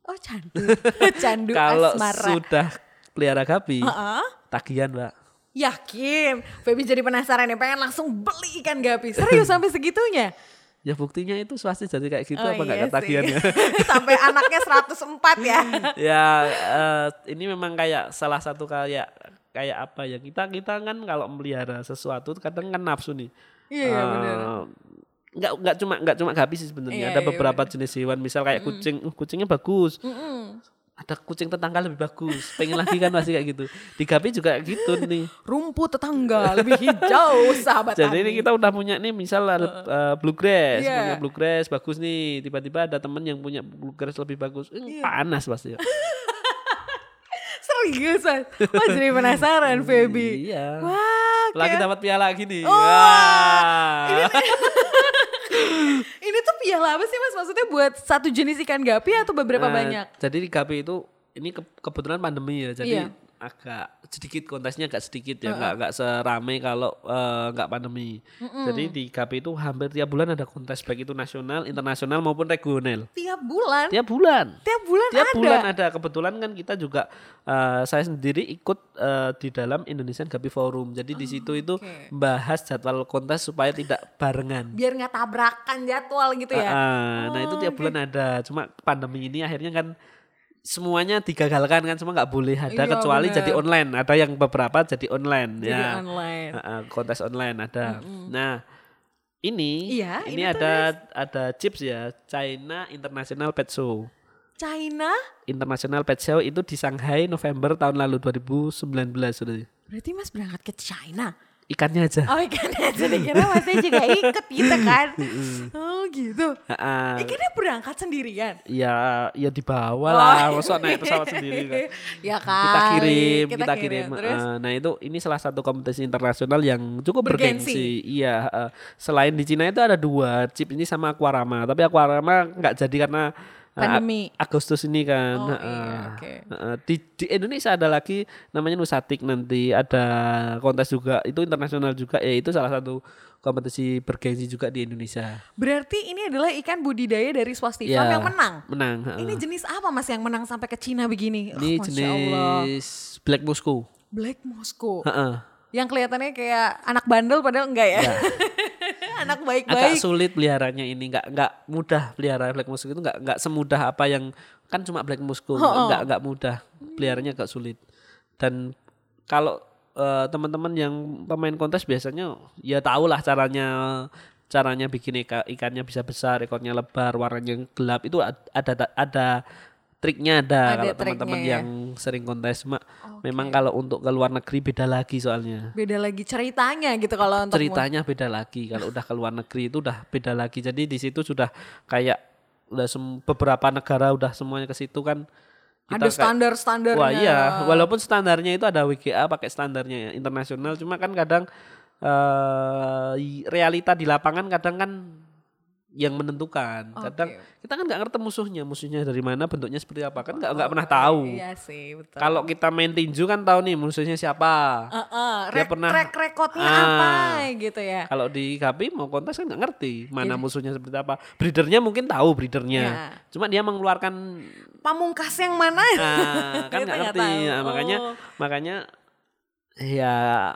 Oh candu. candu kalau sudah pelihara gapi Heeh. tagihan mbak Yakin. Feby jadi penasaran ya, pengen langsung beli ikan gapi. Serius sampai segitunya? Ya buktinya itu swasti jadi kayak gitu Oh apa enggak iya ketagihan sih. ya sampai anaknya 104 ya. ya eh, ini memang kayak salah satu kayak kayak apa ya kita kita kan kalau melihara sesuatu kadang kan nafsu nih Iya, iya benar. nggak nggak cuma nggak cuma sih sebenarnya Iya, ada iya, beberapa jenis hewan misal kayak kucing uh, kucingnya bagus Mm-mm. Ada kucing tetangga lebih bagus pengen lagi kan masih kayak gitu di gapi juga gitu nih Rumput tetangga lebih hijau, sahabat jadi ini kita udah punya nih misal ada uh, bluegrass Iya. punya bluegrass bagus nih tiba-tiba ada temen yang punya bluegrass lebih bagus Eh, Iya. panas pasti ya. Serius, Mas? Wah jadi penasaran, Feby. iya Wah, lagi kayak- dapat piala gini Oh, Wah. ini tuh piala apa sih mas? Maksudnya buat satu jenis ikan gapi atau beberapa Eh, banyak? Jadi di KP itu ini ke- kebetulan pandemi ya. Jadi Iya. Agak sedikit kontesnya agak sedikit ya, nggak nggak serame kalau eh, nggak pandemi. Jadi di KP itu hampir tiap bulan ada kontes baik itu nasional, internasional maupun regional. Tiap bulan? Tiap bulan. Tiap bulan Tiap ada? bulan ada. Kebetulan kan kita juga eh, saya sendiri ikut eh, di dalam Indonesian Gapi Forum. Jadi di situ itu bahas jadwal kontes supaya tidak barengan. Biar nggak tabrakan jadwal gitu ya? Ah, nah itu Oh, tiap bulan ada. Cuma pandemi ini akhirnya kan semuanya digagalkan kan semua nggak boleh ada Iya, kecuali bener. jadi online. Ada yang beberapa jadi online Jadi ya. online. Kontes online ada. Nah ini Iya, ini, ini ada ada chips ya China International Pet Show. China? International Pet Show itu di Shanghai November tahun lalu 2019 sudah. Berarti mas berangkat ke China? Ikannya aja. Oh ikannya aja dikira masnya juga ikut gitu kan? oh gitu. Ah. Ikannya berangkat sendirian? ya ya dibawa Oh, lah, masa naik pesawat sendiri kan. ya kan. kita kirim, kita, kirim. Terus? Eh, nah itu ini salah satu kompetisi internasional yang cukup Bergengsi. bergengsi. Iya. eh, selain di Cina itu ada dua chip ini sama Aquarama, tapi Aquarama nggak jadi karena Pandemi. Ag- Agustus ini kan. Oh, iya, eh, di, di Indonesia ada lagi namanya Nusatik nanti ada kontes juga itu internasional juga ya itu salah satu kompetisi bergengsi juga di Indonesia. Berarti ini adalah ikan budidaya dari swastika Ya, yang menang. Menang. Ini heeh. jenis apa mas yang menang sampai ke Cina begini? Oh, Ini Allah. jenis Black Moscow. Black Moscow. Heeh. Yang kelihatannya kayak anak bandel padahal enggak ya. anak agak baik-baik. sulit peliharanya ini. Nggak nggak mudah pelihara black musk itu. Nggak nggak semudah apa yang kan cuma black musk nggak nggak mudah. Peliharanya agak sulit. Dan kalau eh, teman-teman yang pemain kontes biasanya ya tahu lah caranya caranya bikin ika- ikannya bisa besar ekornya lebar warnanya gelap. Itu ad- ada ada triknya ada, Ada kalau teman-teman ya. yang sering kontes Mak, memang kalau untuk ke luar negeri beda lagi soalnya. Beda lagi ceritanya gitu kalau untuk ceritanya beda lagi. Kalau udah ke luar negeri itu udah beda lagi. Jadi di situ sudah kayak udah beberapa negara udah semuanya ke situ kan. Ada kayak- standar-standarnya. wah iya. Walaupun standarnya itu ada WGA pakai standarnya ya, internasional. Cuma kan kadang eh i- realita di lapangan kadang kan yang menentukan kadang Oke. kita kan nggak ngerti musuhnya musuhnya dari mana bentuknya seperti apa kan nggak nggak pernah tahu Iya sih, betul. kalau kita main tinju kan tahu nih musuhnya siapa Heeh, Dia rek- pernah- track recordnya Ah. apa gitu ya. Kalau di KP mau kontes kan nggak ngerti mana musuhnya seperti apa. Breedernya mungkin tahu breedernya. Ya. Cuma dia mengeluarkan Pamungkas yang mana? ah, kan nggak ngerti. tahu. Nah, makanya Oh. makanya ya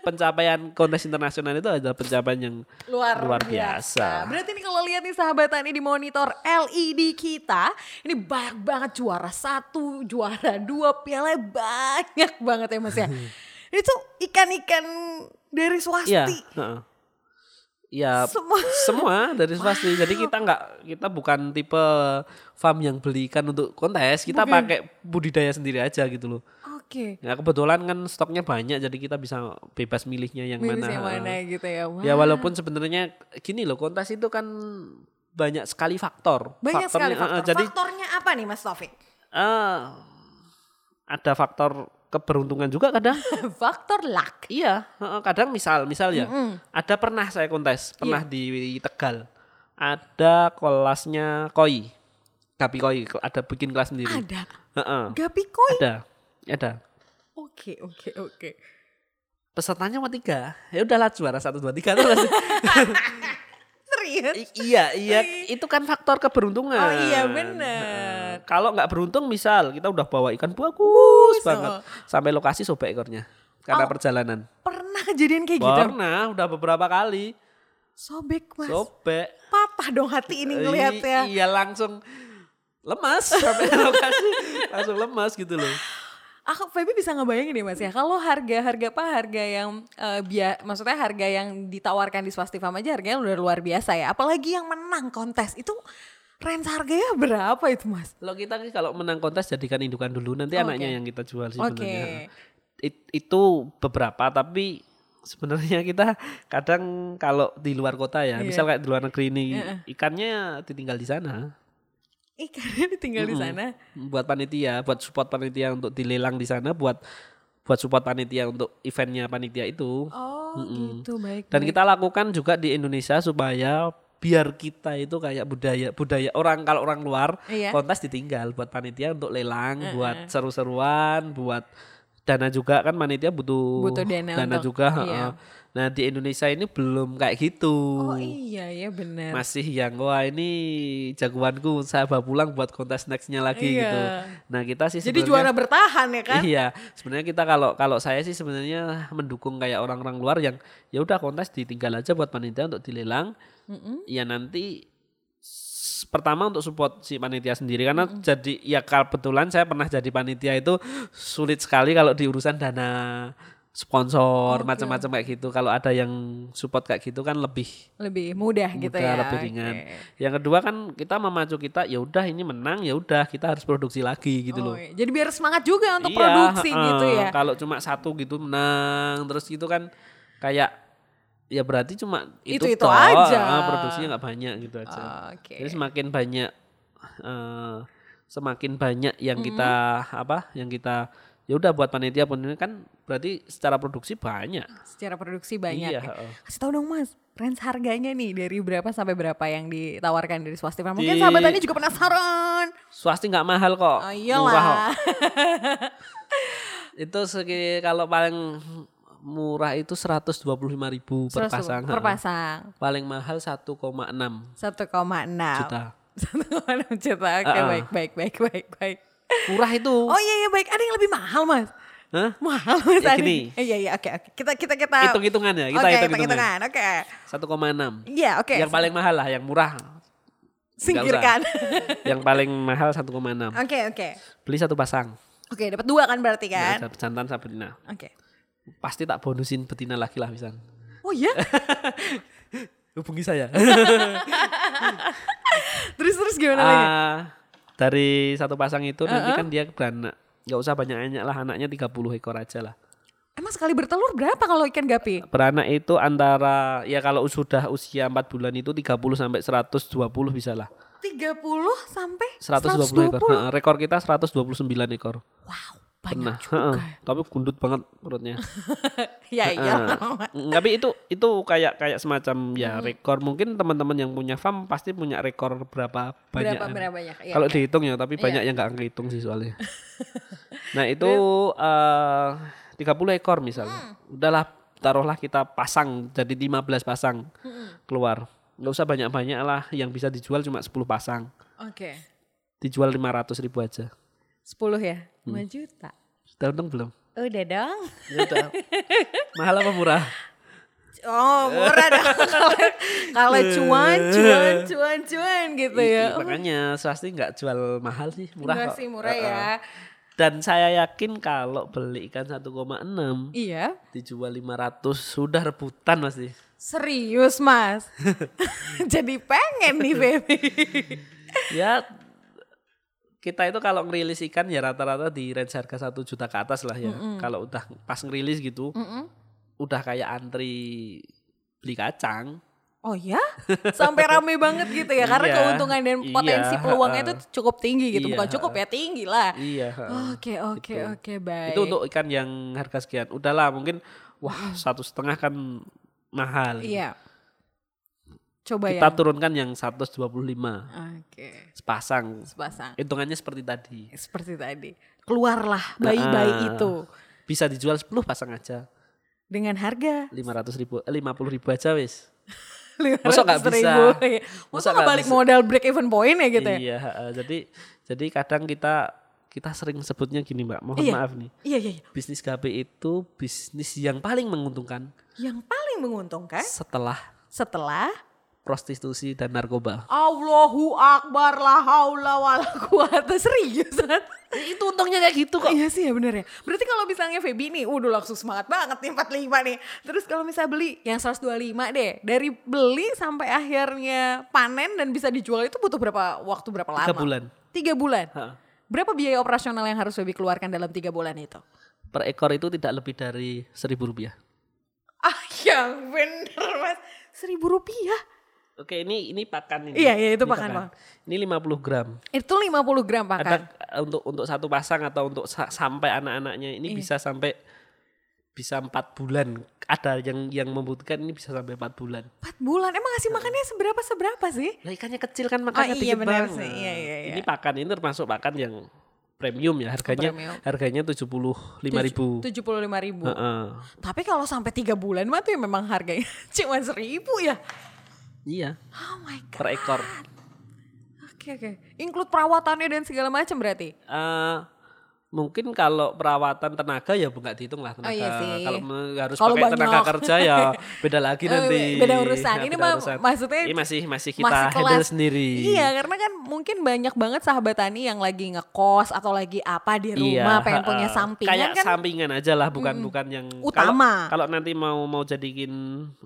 pencapaian kontes internasional itu adalah pencapaian yang luar, Luar biasa. biasa. Berarti nih kalau lihat nih sahabat tani di monitor LED kita, ini banyak banget juara satu, juara dua, piala banyak banget ya mas ya. ini tuh ikan-ikan dari Iya, swasti. heeh. Ya Semua. semua dari swasti. Jadi kita nggak kita bukan tipe farm yang beli ikan untuk kontes. Kita pakai budidaya sendiri aja gitu loh. Oke. Ya kebetulan kan stoknya banyak jadi kita bisa bebas milihnya yang Milih mana. yang mana gitu ya. Wah. Ya walaupun sebenarnya gini loh kontes itu kan banyak sekali faktor. banyak sekali Faktornya, faktor. eh, jadi Faktornya apa nih Mas Taufik? eh, ada faktor keberuntungan juga kadang. faktor luck. iya, eh, kadang misal misal ya. Ada pernah saya kontes, pernah Iya. di Tegal. Ada kelasnya koi. Tapi koi ada bikin kelas sendiri. Ada. Heeh, Gapi koi. ada. Ada. Oke, oke, oke. Pesertanya cuma tiga. Ya udahlah juara satu dua tiga terus. Serius? I- iya, iya, itu kan faktor keberuntungan. Oh iya, bener. Heeh. Kalau nggak beruntung, misal kita udah bawa ikan bagus oh. banget, sampai lokasi sobek ekornya karena Oh. perjalanan. Pernah kejadian kayak gitu? Pernah, udah beberapa kali Sobek mas. sobek. Patah dong hati ini ngelihatnya. I- Iya langsung lemas sampai lokasi, langsung lemas gitu loh. Aku Feby bisa ngebayangin deh mas ya, kalau harga-harga apa harga yang eh, bia, maksudnya harga yang ditawarkan di Swastika aja harganya udah luar biasa ya. Apalagi yang menang kontes itu range harganya berapa itu mas? Kalau kita nih kalau menang kontes jadikan indukan dulu nanti Oke. anaknya yang kita jual sebenarnya. It- itu beberapa tapi sebenarnya kita kadang kalau di luar kota ya, Iya. misal kayak di luar negeri ini ikannya ditinggal di sana. Ikannya ditinggal di sana. buat panitia, buat support panitia untuk dilelang di sana, buat buat support panitia untuk eventnya panitia itu. Oh gitu baik. Dan baik. kita lakukan juga di Indonesia supaya biar kita itu kayak budaya budaya orang kalau orang luar Iya. kontes ditinggal buat panitia untuk lelang, buat seru-seruan, buat dana juga kan panitia butuh Butuh dana untuk- juga. iya. Nah di Indonesia ini belum kayak gitu. Oh iya ya benar. Masih yang wah ini jagoanku saya bawa pulang buat kontes nextnya lagi Iya. gitu. Nah kita sih Jadi juara bertahan ya kan? Iya, sebenarnya kita kalau kalau saya sih sebenarnya mendukung kayak orang-orang luar yang ya udah kontes ditinggal aja buat panitia untuk dilelang. Ya nanti pertama untuk support si panitia sendiri karena jadi ya kebetulan saya pernah jadi panitia itu sulit sekali kalau di urusan dana sponsor macam-macam kayak gitu. Kalau ada yang support kayak gitu kan lebih Lebih mudah, gitu mudah, ya. lebih ringan. Yang kedua kan kita memacu kita ya udah ini menang ya udah kita harus produksi lagi gitu loh. Oh, iya. Jadi biar semangat juga untuk Iya, produksi heeh. gitu ya. Kalau cuma satu gitu menang terus gitu kan kayak ya berarti cuma itu, Itu-itu toh, aja. ah, produksinya nggak banyak gitu aja. Oke. Jadi semakin banyak eh, semakin banyak yang Mm-hmm. kita apa yang kita ya udah buat panitia pun ini kan berarti secara produksi banyak. Secara produksi banyak Iya, ya. Kasih tahu dong mas, range harganya nih dari berapa sampai berapa yang ditawarkan dari swastika? Mungkin Di- sahabat Tani juga penasaran. Swasti nggak mahal kok. Oh murah kok. iyalah. Itu segi kalau paling murah itu 125.000 ribu per 100 pasang. Per pasang. Paling mahal 1,6 1,6 juta. 1,6 juta. Oke, Ah, ah. baik, baik, baik, baik, baik. Murah itu. Oh iya, iya, baik. Ada yang lebih mahal, Mas. Hah? Mahal, Mas. Ya, gini. Eh, Iya, iya, oke, oke. Kita, kita, kita. Hitung-hitungan ya, kita Oke, hitung-hitungan. hitung-hitungan. Oke. 1,6. Iya, oke. Yang paling mahal lah, yang murah. Singkirkan. yang paling mahal 1,6. Oke, oke. Beli satu pasang. Oke, dapat dua kan berarti Ya, kan? jantan sama. Oke. Pasti tak bonusin betina lagi lah bisa. Oh iya? Hubungi saya. terus terus gimana lagi? Ah, dari satu pasang itu nanti kan dia beranak. Gak usah banyak-banyak lah, anaknya 30 ekor aja lah. Emang sekali bertelur berapa kalau ikan gapi? Beranak itu antara, ya kalau sudah usia 4 bulan itu 30 sampai 120 bisa lah. 30 sampai 120 ekor. Nah, rekor kita 129 ekor. Wow, Pernah. banyak juga. Heeh. Tapi gundut banget perutnya. ya iya. Tapi itu itu kayak kayak semacam ya rekor. Mungkin teman-teman yang punya farm pasti punya rekor berapa banyak. Berapa berapa banyak? Iya, Kalau oke. dihitung ya, tapi banyak yang nggak ngitung sih soalnya. nah itu eh 30 ekor misalnya. Udahlah taruhlah kita pasang jadi 15 pasang keluar. Nggak usah banyak-banyak lah. Yang bisa dijual cuma 10 pasang. Oke. Dijual 500 ribu aja. 10 ya? 5 juta. Sudah untung belum? Udah dong. Ya udah. Mahal apa murah? Oh, murah dong. Kalau- cuan, cuan, cuan, cuan gitu ya. Makanya swasti nggak jual mahal sih, murah Enggak kok. sih murah Heeh. ya. Dan saya yakin kalau beli ikan 1,6 Iya. dijual 500 sudah rebutan pasti. Serius mas. Jadi pengen nih baby. ya kita itu kalau ngerilis ikan ya rata-rata di range harga 1 juta ke atas lah ya. Kalau udah pas ngerilis gitu, udah kayak antri beli kacang. Oh ya? Sampai rame banget gitu ya? Karena Iya, keuntungan dan potensi iya, peluangnya itu cukup tinggi gitu. Iya, Bukan cukup ya, tinggi lah. Iya. Oke, oke, Gitu. oke, baik. Itu untuk ikan yang harga sekian. Udahlah mungkin wah satu setengah kan mahal. Iya. Coba Kita ya. turunkan yang 125 Oke. sepasang. Sepasang. Hitungannya seperti tadi. Seperti tadi. Keluarlah bayi-bayi Ah. itu. Bisa dijual 10 pasang aja. Dengan harga 500 ribu, eh, 50 ribu aja wis. Masa 500 bisa? ribu. Iya. Masa Masa nggak balik bisa? modal break even point ya gitu ya? Iya, heeh. jadi jadi kadang kita kita sering sebutnya gini Mbak, mohon Iya. maaf nih. Iya, iya, iya. Bisnis gape itu bisnis yang paling menguntungkan Yang paling menguntungkan setelah setelah prostitusi dan narkoba. Allahu Akbar la haula wala quwata serius. itu untungnya kayak gitu kok. Iya sih ya bener ya. Berarti kalau misalnya Feby nih, udah langsung semangat banget nih 45 nih. Terus kalau misalnya beli yang 125 deh, dari beli sampai akhirnya panen dan bisa dijual itu butuh berapa waktu berapa lama? Tiga bulan. Tiga bulan. Ha. Berapa biaya operasional yang harus Feby keluarkan dalam tiga bulan itu? Per ekor itu tidak lebih dari seribu rupiah. Ah yang bener mas, seribu rupiah. Oke ini ini pakan ini. Iya, iya, itu Ini pakan, pakan. Ini 50 gram. Itu 50 gram Ada pakan. eh, untuk untuk satu pasang atau untuk sa- sampai anak-anaknya ini Iya. bisa sampai bisa empat bulan. Ada yang yang membutuhkan ini bisa sampai empat bulan. 4 bulan, emang ngasih makannya seberapa seberapa sih? Lah ikannya kecil kan makanya iya, dikit benar banget. sih. Iya, iya, iya. Ini pakan ini termasuk pakan yang premium ya harganya premium. harganya tujuh puluh lima ribu. Tujuh puluh lima ribu. Heeh. Tapi kalau sampai tiga bulan mah tuh ya memang harganya cuma seribu ya. Iya Oh my god. per ekor. Oke oke. Include perawatannya dan segala macam berarti. Eh, mungkin kalau perawatan tenaga ya nggak dihitung lah tenaga. Oh, iya sih. Kalau harus Kalau pakai tenaga banyak. kerja ya beda lagi Eh, nanti. beda urusan. Ya, Ini beda urusan. maksudnya ini masih masih kita masih handle kelas- sendiri. Iya, karena kan mungkin banyak banget sahabat tani yang lagi ngekos atau lagi apa di rumah pengen ha-ha. punya sampingan Iya, Kayak kan. sampingan aja lah, bukan bukan yang Utama. Kalau, kalau nanti mau mau jadiin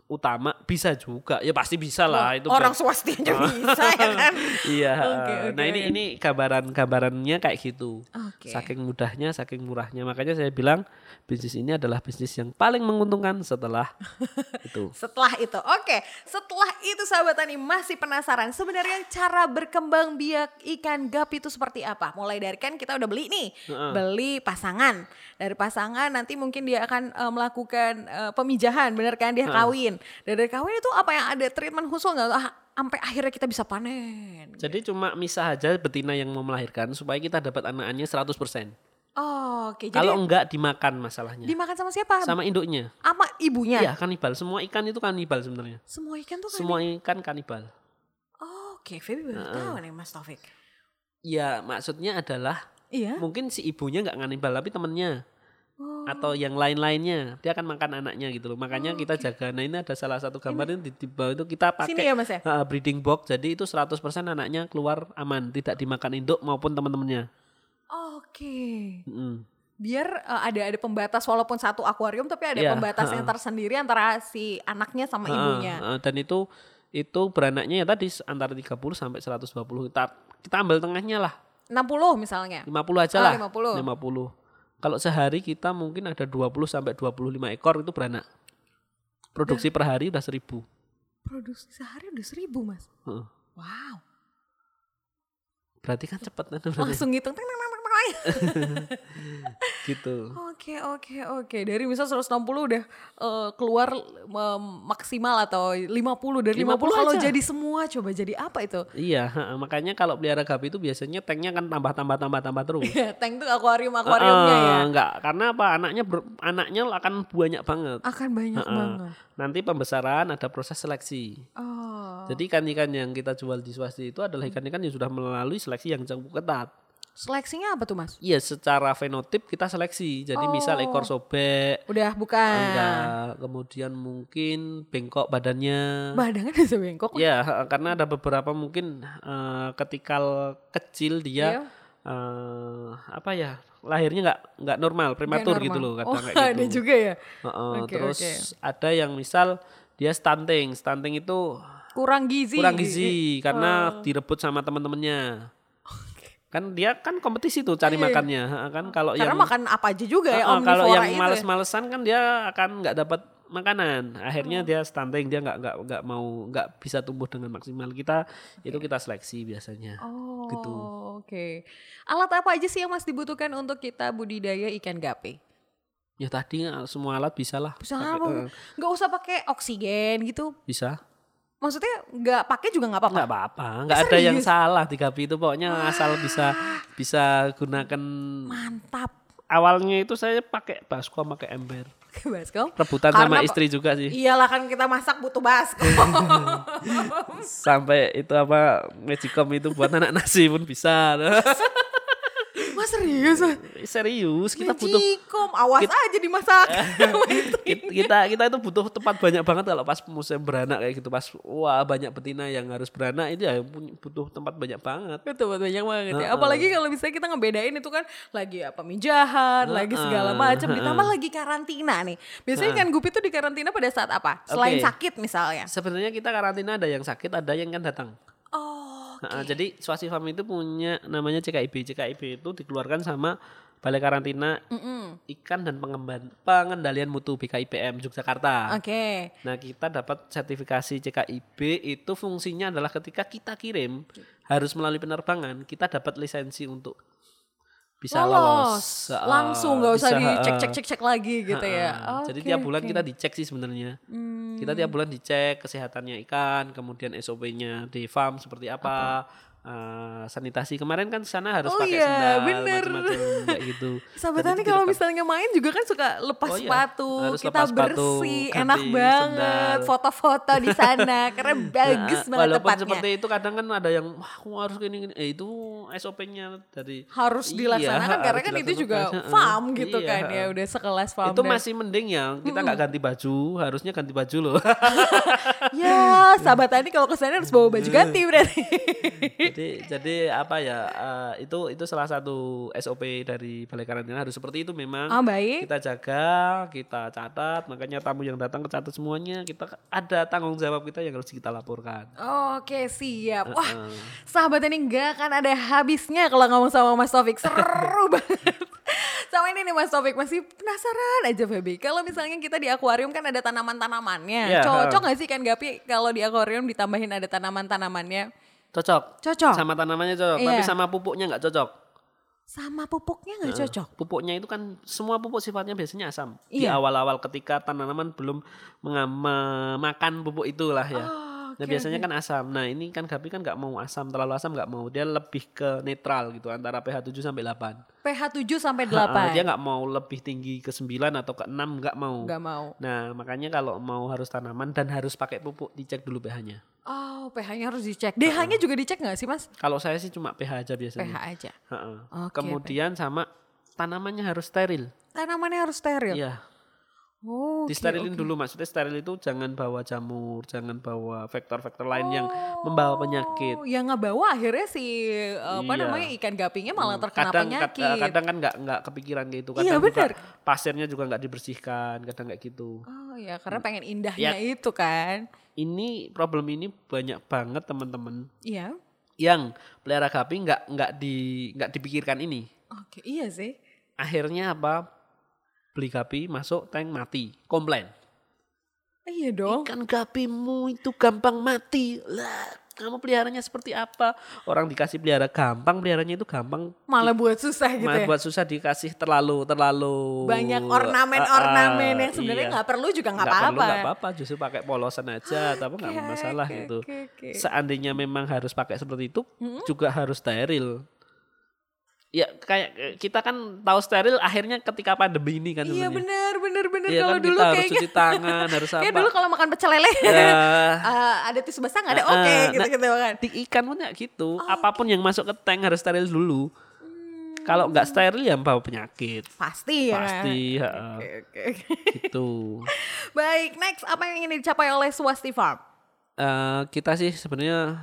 utama bisa juga, ya pasti bisa lah itu. Orang ber- swasti aja bisa ya kan. Iya. Ha-ha. oke. Nah ini ini gambaran-gambarannya kayak gitu. Oke. Saking mudahnya, saking murahnya. Makanya saya bilang bisnis ini adalah bisnis yang paling menguntungkan setelah itu. Setelah itu, oke. Setelah itu sahabat tani masih penasaran sebenarnya cara berkembang biak ikan gap itu seperti apa? Mulai dari kan kita udah beli nih, beli pasangan. Dari pasangan nanti mungkin dia akan eh, melakukan eh, pemijahan, bener kan? Dia kawin. Dan dari kawin itu apa yang ada treatment khusus nggak? Ah, sampai akhirnya kita bisa panen. Jadi cuma misah aja betina yang mau melahirkan supaya kita dapat anak-anaknya 100%. Oh, oke. Jadi Kalau enggak dimakan masalahnya. dimakan sama siapa? Sama induknya. Sama ibunya. Iya kanibal. Semua ikan itu kanibal sebenarnya. Semua ikan tuh kan. Semua ikan kanibal. Oh, oke, Feby baru tahu nih Mas Taufik. Ya maksudnya adalah Iya. mungkin si ibunya nggak kanibal tapi temennya Oh. atau yang lain-lainnya dia akan makan anaknya gitu loh. Makanya kita jaga. Nah ini ada salah satu gambar ini di, bawah itu kita Sini pakai ya Mas ya. uh, breeding box. Jadi itu 100% anaknya keluar aman, tidak dimakan induk maupun teman-temannya. Oke. Mm. biar uh, ada ada pembatas walaupun satu akuarium tapi ada Iya, pembatas yang tersendiri antara si anaknya sama ibunya. dan itu itu beranaknya ya tadi antara 30 sampai 120. Kita kita ambil tengahnya lah. 60 misalnya. 50 aja Oh, lah. 50. 50. Kalau sehari kita mungkin ada 20 sampai 25 ekor itu beranak. Produksi per hari udah 1000. Produksi sehari udah seribu mas. Heeh. Wow. Berarti kan cepet kan Langsung ngitung. Teng, teng, teng. gitu. Oke oke oke. Dari misal 160 udah eh, keluar em, maksimal atau 50 dari 50, 50 kalau aja. jadi semua coba jadi apa itu? Iya, makanya kalau pelihara gapi itu biasanya tanknya kan tambah tambah tambah tambah terus. Tank tuh akuarium akuariumnya ya. Ah, Enggak, karena apa? Anaknya ber- anaknya akan banyak banget. Akan banyak Heeh. banget. Nanti pembesaran ada proses seleksi. Oh. Jadi ikan-ikan yang kita jual di swasti itu adalah ikan-ikan yang sudah melalui seleksi yang cukup ketat. Seleksinya apa tuh mas? Iya, secara fenotip kita seleksi. Jadi misal ekor sobek, Udah bukan. enggak, kemudian mungkin bengkok badannya. Badangan bisa bengkok. Ya, ha- karena ada beberapa mungkin eh, ketika kecil Iya. dia eh, apa ya lahirnya nggak nggak normal prematur Nggak gitu normal. loh kadang oh, kayak gitu. ada juga ya. Heeh, Oke, terus oke. ada yang misal dia stunting, stunting itu Kurang gizi. kurang gizi Oh. karena direbut sama teman-temannya. Kan dia kan kompetisi tuh cari makannya, ha, kan kalau Iya. Karena yang makan apa aja juga ya Heeh, kalau yang itu ya. males-malesan kan dia akan nggak dapat makanan. Oh. Akhirnya dia stunting, dia nggak nggak nggak mau nggak bisa tumbuh dengan maksimal. Kita itu kita seleksi biasanya. Oh, gitu. oke. Alat apa aja sih yang Mas dibutuhkan untuk kita budidaya ikan gape? Ya tadi semua alat bisa lah. Bisa Nggak usah pakai oksigen gitu. bisa. Maksudnya nggak pakai juga nggak apa-apa. Nggak apa-apa. Nggak ada yang serius? salah di Gapi itu. Pokoknya asal bisa bisa gunakan. Mantap. Awalnya itu saya pakai baskom, pakai ember. Baskom. Rebutan Karena sama istri juga sih. Iyalah kan kita masak butuh baskom. Sampai itu apa magicom itu buat anak nasi pun bisa. Mas serius? Serius, kita butuh Magicom, awas aja dimasak. Kit- kita kita itu butuh tempat banyak banget kalau pas musim beranak kayak gitu pas wah banyak betina yang harus beranak itu ya butuh tempat banyak banget Betul, banyak banget ya. Heeh. Apalagi kalau misalnya kita ngebedain itu kan lagi apa mijahan, lagi segala macam, ditambah lagi karantina nih. Biasanya kan Gupi itu di karantina pada saat apa? Selain Oke. sakit misalnya. sebenarnya kita karantina ada yang sakit ada yang kan datang Oh, Nah, jadi Swasti Farm itu punya namanya CKIB CKIB itu dikeluarkan sama Balai Karantina mm-mm. Ikan dan Pengemban- Pengendalian Mutu BKIPM Yogyakarta Oke. Nah kita dapat sertifikasi CKIB itu fungsinya adalah ketika kita kirim harus melalui penerbangan kita dapat lisensi untuk bisa lolos, Heeh, Langsung nggak usah dicek cek cek cek lagi gitu ya. Heeh. Jadi tiap bulan. Hmm. kita dicek sih sebenarnya. Kita tiap bulan dicek kesehatannya ikan, kemudian SOP-nya di farm seperti apa, eh, sanitasi kemarin kan sana harus Oh pakai iya, sendal bener. macam-macam kayak gitu. Itu kalau misalnya main juga kan suka lepas Oh iya, sepatu, harus kita lepas sepatu, bersih, ganti enak banget, foto-foto di sana, karena bagus Nah, banget walaupun tempatnya. seperti itu kadang kan ada yang wah aku harus gini gini eh itu SOP-nya dari harus Iya, dilaksanakan karena harus kan itu juga farm gitu Iya, kan ya, udah sekelas farm. itu dan- masih mending ya kita nggak ganti baju harusnya ganti baju loh Ya, sahabat Tani kalau ke sana harus bawa baju ganti berarti. jadi jadi apa ya eh, itu itu salah satu SOP dari balai karantina harus seperti itu memang Ah baik. kita jaga kita catat makanya tamu yang datang kecatat semuanya kita ada tanggung jawab kita yang harus kita laporkan Oke siap. Wah, sahabat ini nggak akan ada habisnya kalau ngomong sama Mas Taufik. Seru banget. Sama ini nih Mas Taufik masih penasaran aja Feby. Kalau misalnya kita di akuarium kan ada tanaman-tanamannya. Iya, Cocok nggak sih kan Gapi kalau di akuarium ditambahin ada tanaman-tanamannya? cocok Cocok. sama tanamannya cocok tapi Iya. sama pupuknya nggak cocok Sama pupuknya nggak cocok. pupuknya itu kan semua pupuk sifatnya biasanya asam di Iya. awal-awal ketika tanaman belum menga- makan pupuk itulah ya Oh, nah biasanya kan asam nah ini kan Gapi kan nggak mau asam terlalu asam nggak mau dia lebih ke netral gitu antara pH 7 sampai 8 pH 7 sampai Ha-ha, 8. dia nggak mau lebih tinggi ke 9 atau ke 6 nggak mau Nggak mau. nah makanya kalau mau harus tanaman dan harus pakai pupuk dicek dulu pH-nya Oh, pH-nya harus dicek. DH-nya juga dicek nggak sih, Mas? kalau saya sih cuma pH aja biasanya pH aja. Ha-ha. Oke, kemudian sama tanamannya harus steril Tanamannya harus steril. Iya, Oh, disterilin oke. dulu maksudnya steril itu jangan bawa jamur, jangan bawa vektor-vektor lain yang membawa penyakit. Oh, yang ngebawa akhirnya si apa Iya. namanya ikan gapinya malah terkena kadang kad- penyakit. kadang kan nggak nggak kepikiran kayak gitu. Iya, Kadang juga benar. pasirnya juga nggak dibersihkan, kadang kayak gitu. Oh ya, karena pengen indahnya Ya. itu kan. Ini problem ini banyak banget teman-teman Iya. yang pelihara gapi nggak nggak di nggak dipikirkan ini. Oke, iya sih. Akhirnya apa? Beli gapi masuk tank mati, komplain. Iya dong. Ikan gapimu itu gampang mati. Lah, kamu peliharanya seperti apa? Orang dikasih pelihara gampang, peliharanya itu gampang. Malah buat susah gitu Malah ya. buat susah dikasih terlalu terlalu Banyak Ah, ornamen-ornamen ah, yang sebenarnya iya. nggak perlu juga nggak apa-apa. nggak apa-apa justru pakai polosan aja tapi nggak Oke, masalah oke, gitu oke, oke. seandainya memang harus pakai seperti itu juga harus steril ya kayak kita kan tahu steril akhirnya ketika pandemi ini kan Iya benar benar benar. Iya kalau kan dulu kita harus kayaknya cuci tangan harus apa? kayak dulu kalau makan pecel lele Ya, eh, ada tisu basah nggak ada Ah, oke gitu Nah, gitu kan. di ikan pun ya gitu. Apa pun yang masuk ke tank harus steril dulu. Kalau nggak steril ya bawa penyakit? Pasti ya. pasti ha, Oke, oke. gitu. Baik, next apa yang ingin dicapai oleh Swasti Farm? Eh, kita sih sebenarnya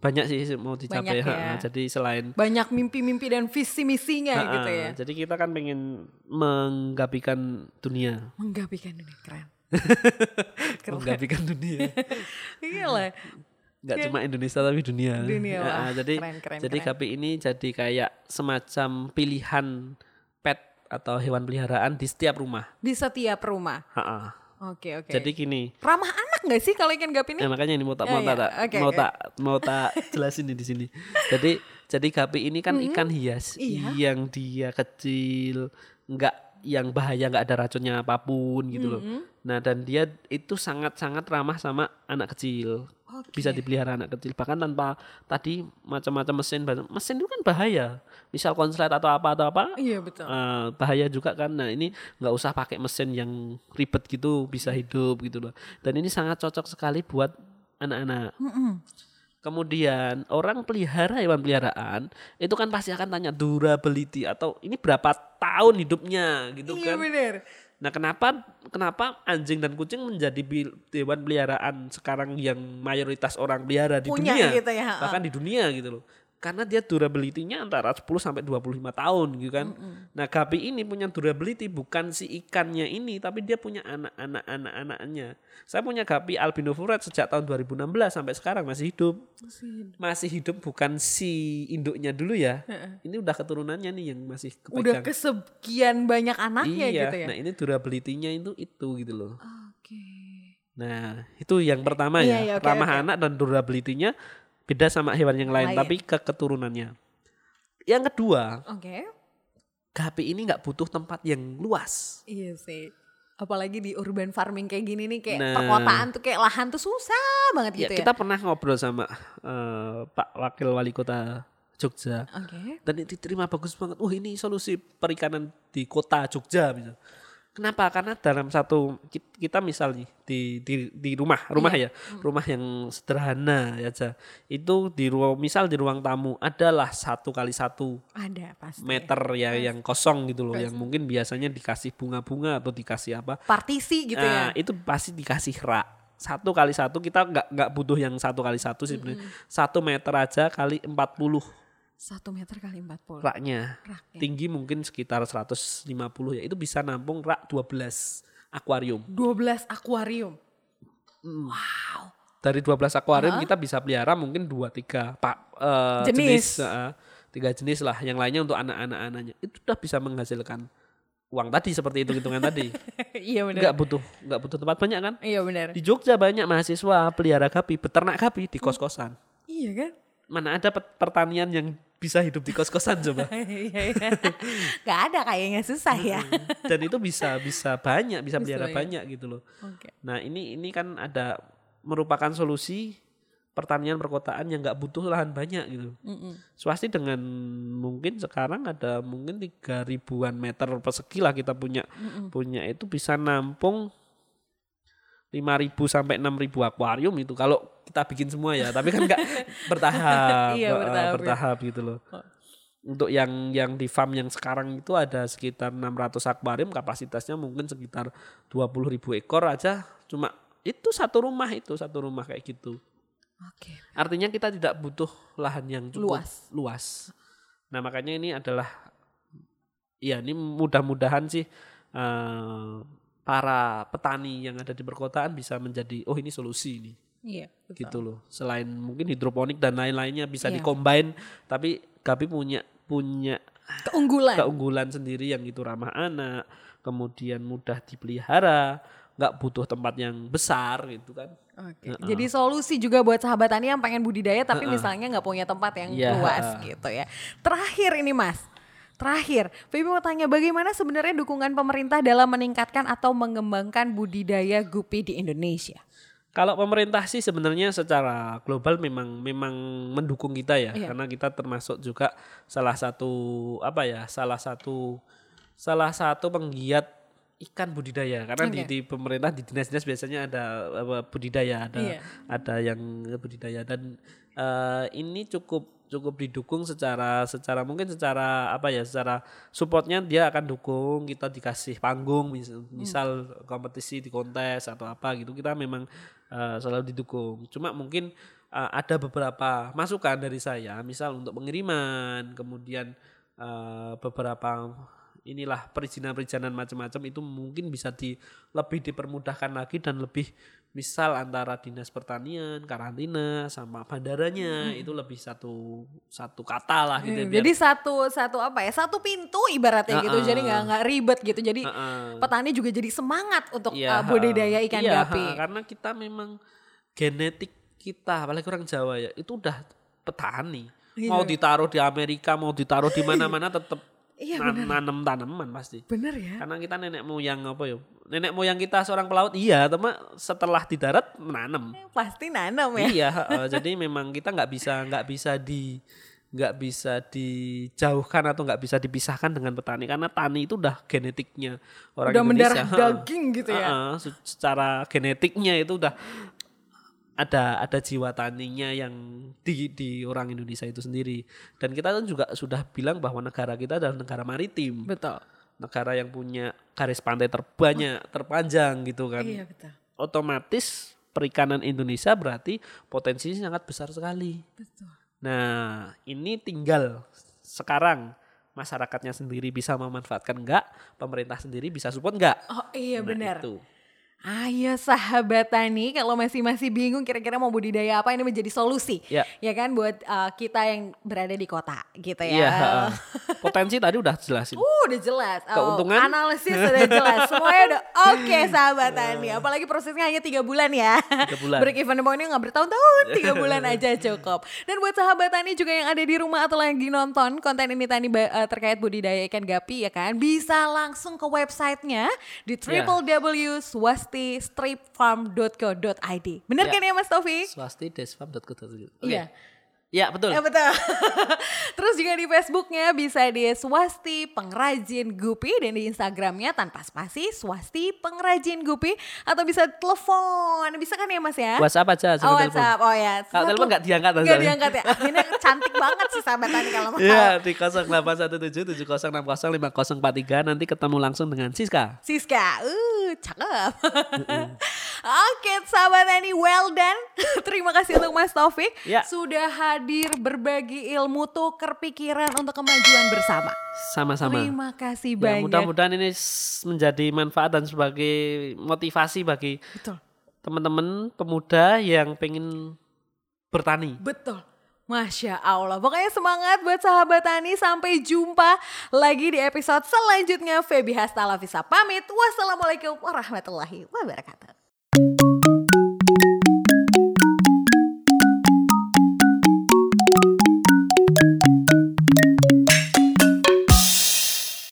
banyak sih mau dicapai Banyak ha, ya. jadi selain Banyak mimpi-mimpi dan visi misinya ha, gitu ya. jadi kita kan pengen menggapikan dunia Menggapikan ini keren. Keren. menggapikan dunia Iya lah. nggak cuma Indonesia tapi dunia, Dunia, wah, jadi keren, keren, jadi keren. gapi ini jadi kayak semacam pilihan pet atau hewan peliharaan di setiap rumah Di setiap rumah. Oke, oke. jadi gini Ramah anak nggak sih kalau ikan gapi ini? Nah, makanya ini mau tak Ya, mau ya. tak Oke, mau tak mau tak jelasin di sini. Jadi jadi gapi ini kan ikan hias Iya. yang dia kecil, enggak yang bahaya nggak ada racunnya apa pun gitu loh. Nah dan dia itu sangat-sangat ramah sama anak kecil. Oke. Bisa dipelihara anak kecil bahkan tanpa tadi macam-macam mesin mesin itu kan bahaya. Misal konslet atau apa atau apa Iya betul. eh, bahaya juga kan. Nah ini nggak usah pakai mesin yang ribet gitu bisa hidup gitu loh. Dan ini sangat cocok sekali buat anak-anak. Kemudian orang pelihara hewan peliharaan itu kan pasti akan tanya durability atau ini berapa tahun hidupnya gitu Iya kan. bener. Nah, kenapa kenapa anjing dan kucing menjadi hewan peliharaan sekarang yang mayoritas orang pelihara di Punya dunia. gitu ya. Bahkan di dunia gitu loh. Karena dia durability-nya antara 10 sampai 25 tahun gitu kan. Nah, gapi ini punya durability bukan si ikannya ini tapi dia punya anak-anak anak-anaknya. Saya punya gapi albino furet sejak tahun 2016 sampai sekarang masih hidup. Masih hidup bukan si induknya dulu ya. Ini udah keturunannya nih yang masih Udah kepegang. kesekian banyak anaknya iya, gitu ya. nah ini durability-nya itu itu gitu loh. Oke. Nah, itu yang pertama Iya, ya. iya, oke, ramah oke. anak dan durability-nya beda sama hewan yang lain, Lain. tapi ke keturunannya. Yang kedua, Oke. gapi ini nggak butuh tempat yang luas. Iya sih. Apalagi di urban farming kayak gini nih kayak Nah. perkotaan tuh kayak lahan tuh susah banget Ya, gitu ya. kita pernah ngobrol sama eh, Pak Wakil Wali Kota Jogja Oke. dan diterima bagus banget. Wah, ini solusi perikanan di kota Jogja misal. Kenapa? Karena dalam satu kit- kita misal nih di di, di rumah, rumah Iya. ya, rumah yang sederhana ya aja. Itu di ruang misal di ruang tamu adalah satu kali satu Ada pasti. meter ya yang kosong gitu loh, yang mungkin biasanya dikasih bunga-bunga atau dikasih apa. Partisi gitu Nah, ya. itu pasti dikasih rak. Satu kali satu kita nggak nggak butuh yang satu kali satu sih sebenarnya. Satu meter aja kali 40 Satu meter kali 40. raknya. Raknya. Tinggi mungkin sekitar 150 ya. Itu bisa nampung rak 12 akuarium. 12 akuarium. Dari 12 akuarium kita bisa pelihara mungkin 2 3 pak eh, Jenis. jenis, eh, tiga jenis lah. Yang lainnya untuk anak-anak anaknya. Itu udah bisa menghasilkan uang tadi seperti hitung-hitungan tadi. iya benar. Nggak butuh nggak butuh tempat banyak kan? Iya benar. Di Jogja banyak mahasiswa pelihara gapi, beternak gapi di kos-kosan. Iya kan? Mana ada pertanian yang bisa hidup di kos-kosan coba? Iya iya. Gak ada kayaknya susah ya. Dan itu bisa bisa banyak, bisa pelihara Bisa, ya. banyak gitu loh. Oke. Nah ini ini kan ada merupakan solusi pertanian perkotaan yang nggak butuh lahan banyak gitu. Mm-mm. Swasti dengan mungkin sekarang ada mungkin tiga ribuan meter persegi lah kita punya punya itu bisa nampung 5.000 sampai 6.000 akuarium itu kalau kita bikin semua ya tapi kan nggak bertahap Iya, eh, bertahap, ya. bertahap gitu loh Oh. untuk yang yang di farm yang sekarang itu ada sekitar 600 akuarium kapasitasnya mungkin sekitar 20.000 ekor aja cuma itu satu rumah itu satu rumah kayak gitu Oke. artinya kita tidak butuh lahan yang cukup Luas. luas nah makanya ini adalah ya ini mudah-mudahan sih eh, para petani yang ada di perkotaan bisa menjadi oh ini solusi ini Iya. betul. gitu loh selain mungkin hidroponik dan lain-lainnya bisa Iya. dikombin tapi Gapi punya punya Keunggulan. keunggulan sendiri yang itu ramah anak kemudian mudah dipelihara nggak butuh tempat yang besar gitu kan Oke. Jadi solusi juga buat sahabat tani yang pengen budidaya tapi misalnya nggak punya tempat yang Iya. luas gitu ya. Terakhir ini Mas. Terakhir, Baby mau tanya bagaimana sebenarnya dukungan pemerintah dalam meningkatkan atau mengembangkan budidaya gupi di Indonesia? Kalau pemerintah sih sebenarnya secara global memang memang mendukung kita ya Iya. karena kita termasuk juga salah satu apa ya salah satu salah satu penggiat ikan budidaya karena di, Oke. di pemerintah di dinas-dinas biasanya ada apa, budidaya ada Iya. ada yang budidaya dan eh, ini cukup cukup didukung secara secara mungkin secara apa ya secara supportnya dia akan dukung kita dikasih panggung misal, misal kompetisi di kontes atau apa gitu kita memang eh, selalu didukung. Cuma mungkin eh, ada beberapa masukan dari saya misal untuk pengiriman kemudian eh, beberapa inilah perizinan-perizinan macam-macam itu mungkin bisa di lebih dipermudahkan lagi dan lebih misal antara dinas pertanian, karantina sama bandaranya itu lebih satu satu kata lah gitu. ya, Hmm, biar- Jadi satu satu apa ya? Satu pintu ibaratnya gitu. Ha-ha. Jadi nggak nggak ribet gitu. Jadi Ha-ha. petani juga jadi semangat untuk Iya, uh, budidaya ikan iya, gapi. karena kita memang genetik kita apalagi orang Jawa ya itu udah petani. Iya. Mau ditaruh di Amerika, mau ditaruh di mana-mana tetap Iya, nanam tanaman pasti. Bener ya? Karena kita nenek moyang apa ya? Nenek moyang kita seorang pelaut iya, tapi setelah di darat menanam. Pasti nanam ya. Iya, heeh. jadi memang kita nggak bisa nggak bisa di nggak bisa dijauhkan atau nggak bisa dipisahkan dengan petani karena tani itu udah genetiknya orang Udah Indonesia. mendarah daging gitu ya. Heeh, se- secara genetiknya itu udah ada ada jiwa taninya yang di di orang Indonesia itu sendiri dan kita kan juga sudah bilang bahwa negara kita adalah negara maritim Betul. negara yang punya garis pantai terbanyak terpanjang gitu kan Iya betul. otomatis perikanan Indonesia berarti potensinya sangat besar sekali Betul. nah ini tinggal sekarang masyarakatnya sendiri bisa memanfaatkan enggak pemerintah sendiri bisa support enggak Oh iya Nah, benar. itu. Ayo sahabat tani, kalau masih masih bingung kira-kira mau budidaya apa ini menjadi solusi, Ya. ya kan buat uh, kita yang berada di kota, gitu ya. Iya, heeh. potensi tadi udah jelasin. Uh, udah jelas. Oh, Keuntungan? analisis udah jelas. Semuanya udah oke sahabat tani. Apalagi prosesnya hanya tiga bulan ya. Tiga bulan. Break even pointnya nggak bertahun-tahun, tiga bulan aja cukup. Dan buat sahabat tani juga yang ada di rumah atau lagi nonton konten ini tani eh, terkait budidaya ikan gapi ya kan, bisa langsung ke websitenya di Ya. www.swasti-stripfarm.co.id. Bener Ya. kan ya Mas Taufik? swasti.desfarm.co.id. Oke. Iya. Ya, betul. Ya betul. Terus juga di Facebooknya bisa di Swasti Pengrajin Gupi dan di Instagramnya tanpa spasi Swasti Pengrajin Gupi atau bisa telepon bisa kan ya Mas ya? WhatsApp aja Oh telepon. WhatsApp, oh ya. Kalau telepon nggak diangkat Nggak diangkat ya. Akhirnya cantik banget sih sahabat kalau mau. Iya, di 081770605043 nanti ketemu langsung dengan Siska. Siska, uh, cakep. Oke, sahabat Tani, well done. Terima kasih untuk Mas Taufik Ya. sudah hadir berbagi ilmu tuker pikiran untuk kemajuan bersama. Sama-sama. Terima kasih Ya, banyak. mudah-mudahan ini menjadi manfaat dan sebagai motivasi bagi Betul, teman-teman pemuda yang pengen bertani. betul. Masya Allah. Pokoknya semangat buat sahabat Tani. Sampai jumpa lagi di episode selanjutnya. Febi Hasta Lafisa pamit. Wassalamualaikum warahmatullahi wabarakatuh.